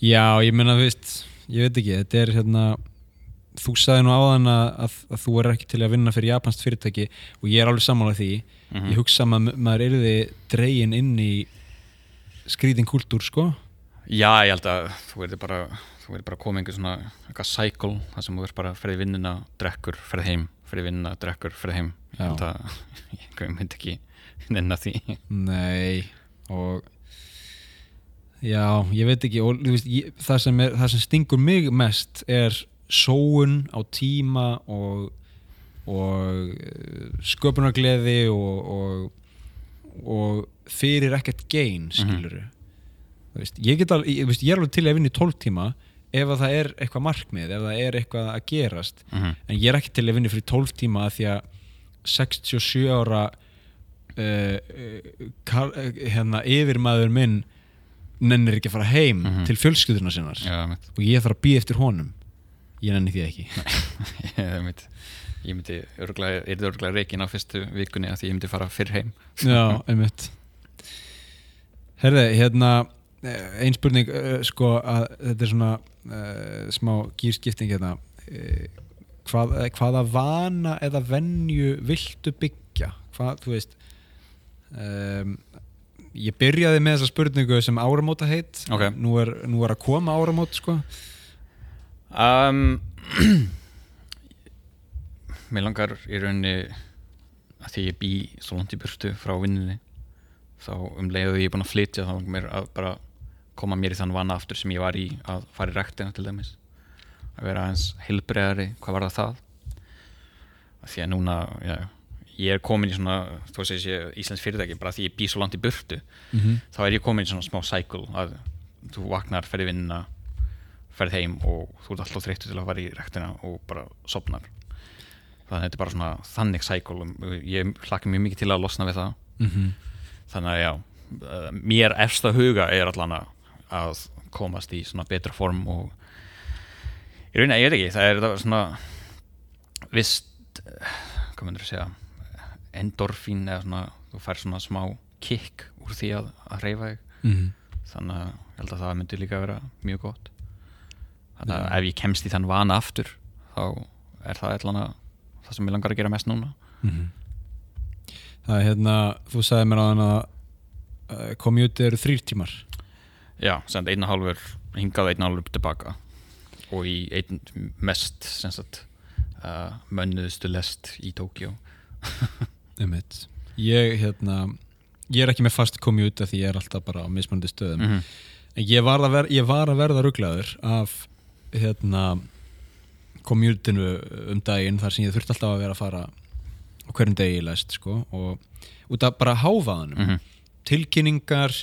Já, ég meina, þú veist ég veit ekki, þetta er hérna þú sagði nú áðan að, að, að þú er ekki til að vinna fyrir japansk fyrirtæki og ég er alveg sammálað því Mhm. ég hugsa að ma- maður yrði dregin inn í skrýtin kultúr sko Já, ég held að þú verður bara bara koma einhver svona eitthvað cycle þar sem þú verður bara ferði vinnuna, drekkur, ferði heim ferði vinnuna, drekkur, ferði heim ég Já. held að ég myndi ekki nenna því Nei og já, ég veit ekki og veist, ég, það, sem er, það sem stingur mig mest er sóun á tíma og og eh, sköpunargleði og, og, og fyrir ekkert gein skilur þú veist, ég alveg, ég, veist, ég er alveg til að vinna í 12 tíma ef að það er eitthvað markmið, ef það er eitthvað að gerast. Mm -hmm. en ég er ekki til að vinna fyrir 12 tíma því að 67 ára uh, uh, hérna yfirmaður minn nennir ekki að fara heim Mhm. til fjölskyldurna sinnar. Já, og ég þarf að býða eftir honum ég nenni því ekki. Ég myndi ég myndi örgulega, er það örgulega reikin á fyrstu vikunni að því ég myndi fara fyrr heim. Já, einmitt. Herði, hérna eh, ein spurning uh, sko að þetta er svona uh, smá gýrskipting hérna. Uh, hvað, hvaða vana eða venju viltu byggja? Hvað, þú veist um, ég byrjaði með þessa spurningu sem áramóta heit Ok. nú, er, nú er að koma áramót sko um, Mér langar í rauninni að því ég bý svo langt í burtu frá vinninni þá um leiðu ég er búin að flytja þá langar mér að bara koma mér í þann vana aftur sem ég var í að fara í rektina til dæmis að vera aðeins heilbreiðari hvað var það það að því að núna já, ég er komin í svona þú veist ég Íslands fyrirtæki bara því ég bý svo langt í burtu mm -hmm. þá er ég komin í svona smá cycle að þú vaknar, ferði vinnuna ferði heim og þú ert alltaf þreyttu til að fara í rektina og bara sopnar þannig að þetta er bara svona þannig cycle og ég hlakka mjög mikið til að losna við það. Þannig að já eh, mér efsta huga er allan að- að komast í svona betra form og ég að ég er ekki það er það svona vist eh, hvað myndir að segja endorfín eða svona þú fær svona smá kick úr því að, að reyfa þig. Þannig að ég held að það myndi líka vera mjög gott þannig að ef ég kemst í þann vana aftur þá er það allan að það sem ég langar að gera mest núna. Það er hérna þú sagði mér á þann að uh, komjúti eru þrýr tímar. Já, sem einn og hálfur hingað og einn og hálfur tilbaka. Og í einn mest sagt uh, mönnuðustu lest í Tókjó ég hérna ég er ekki með fast komjúti því ég er alltaf bara á mismunandi stöðum. Mm -hmm. En ég var að, ver, ég var að verða rugglaður af hérna komjútinu um daginn þar sem ég þurfti alltaf að vera að fara hverjum degi í lest sko og út af bara háfaðanum Mhm. tilkynningar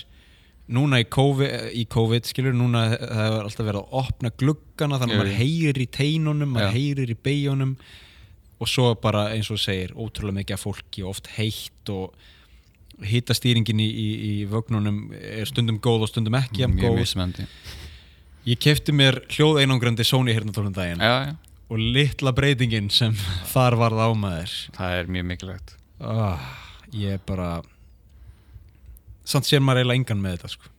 núna í COVID, í COVID skilur núna það hefur alltaf verið að opna gluggana þannig að maður heyrir í teinunum maður heyrir í beigunum og svo bara eins og segir ótrúlega mikið af fólki og oft heitt og hitastýringin í, í, í vögnunum er stundum góð og stundum ekki mjög góð. mismöndi Ég kefti mér hljóð einangrandi Sony hirnatólum daginn. Já, já, og litla breytingin sem þar varð á maður. Það er mjög mikilvægt. Oh, ég er bara samt sér maður eiginlega engan með þetta sko.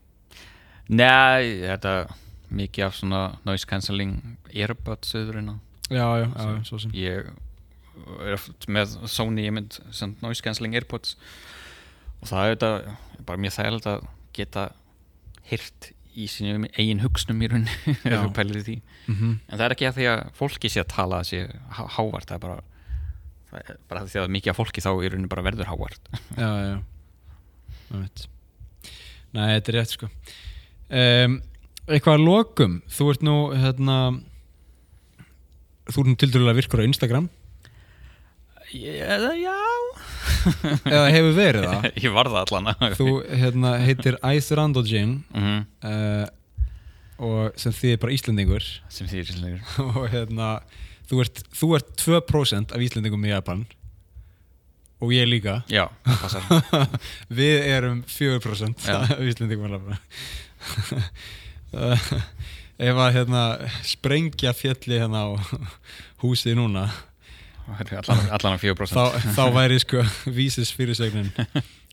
Nei, þetta mikið af svona noise cancelling earbuds söðurinn já, já, já, svo sem. ég er oft með Sony ég mynd sem noise cancelling airpods og það er þetta bara mjög þægilegt að geta hyrt í sínum eigin hugsnum í rauninni mm en það er ekki að því að fólki sé að tala há- hávart það er bara, það bara því að mikið af fólki þá í rauninni bara verður hávart. Já, já. Ég veit. Nei, þetta er rétt sko. Um, eitthvað að lokum þú ert nú hérna þú ert nú tildurlega virkur á Instagram. Já, já eða hefur verið það? Ég var það allan þú hérna, heitir Æþrandogin Mhm, uh, og sem þýðir bara Íslendingur. Sem því er og hérna þú ert, þú ert 2% af Íslendingum í Japan. Og ég líka. Já, við erum 4% Já. af Íslendingum alveg. uh, ef að hérna sprengja fjalli hérna á húsið núna allan, allan að 4% þá, þá væri sko vísis fyrirsögnin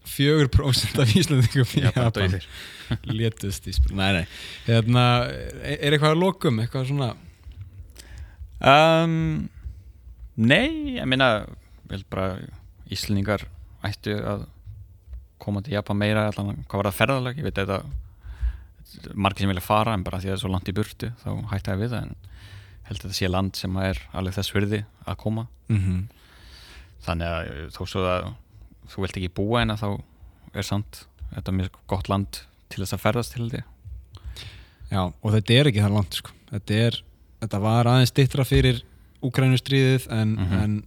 4% af Íslandingum í Japan létust í spil Nei, nei, hérna, er, eitthvað að lokum, eitthvað svona? Um, Nei, ég bara Íslendingar ættu að koma til Japan meira allan, hvað var það ferðalag, ég veit að þetta margir sem vilja fara en bara því að það er svo langt í burtu þá hætti það við það en held að þetta sé land sem er alveg þess virði að koma mm -hmm. þannig að þó svo að þú vilt ekki búa en að þá er samt þetta er mjög gott land til þess að ferðast til því Já, og þetta er ekki það langt sko. þetta, er, þetta var aðeins dittra fyrir Úkrænustríðið en, Mhm. en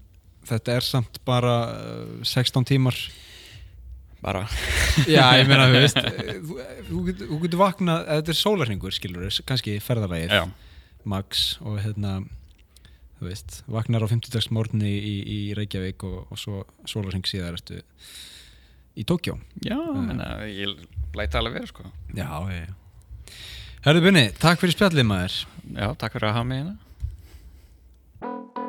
þetta er samt bara uh, 16 tímar bara Já, ég meina, þú veist þú, þú, getur- þú getur vaknað, þetta er sólarhingur skilur, kannski ferðarlægir max og hérna þú veist, vaknar á 50 morgunni í, í Reykjavík og, og svo sólarhing síðar ertu í Tókjó já menna, ég læti alveg vera sko. Já, já, já. Herðu Bunni, takk fyrir spjallið maður. Já, takk fyrir að hafa mig hérna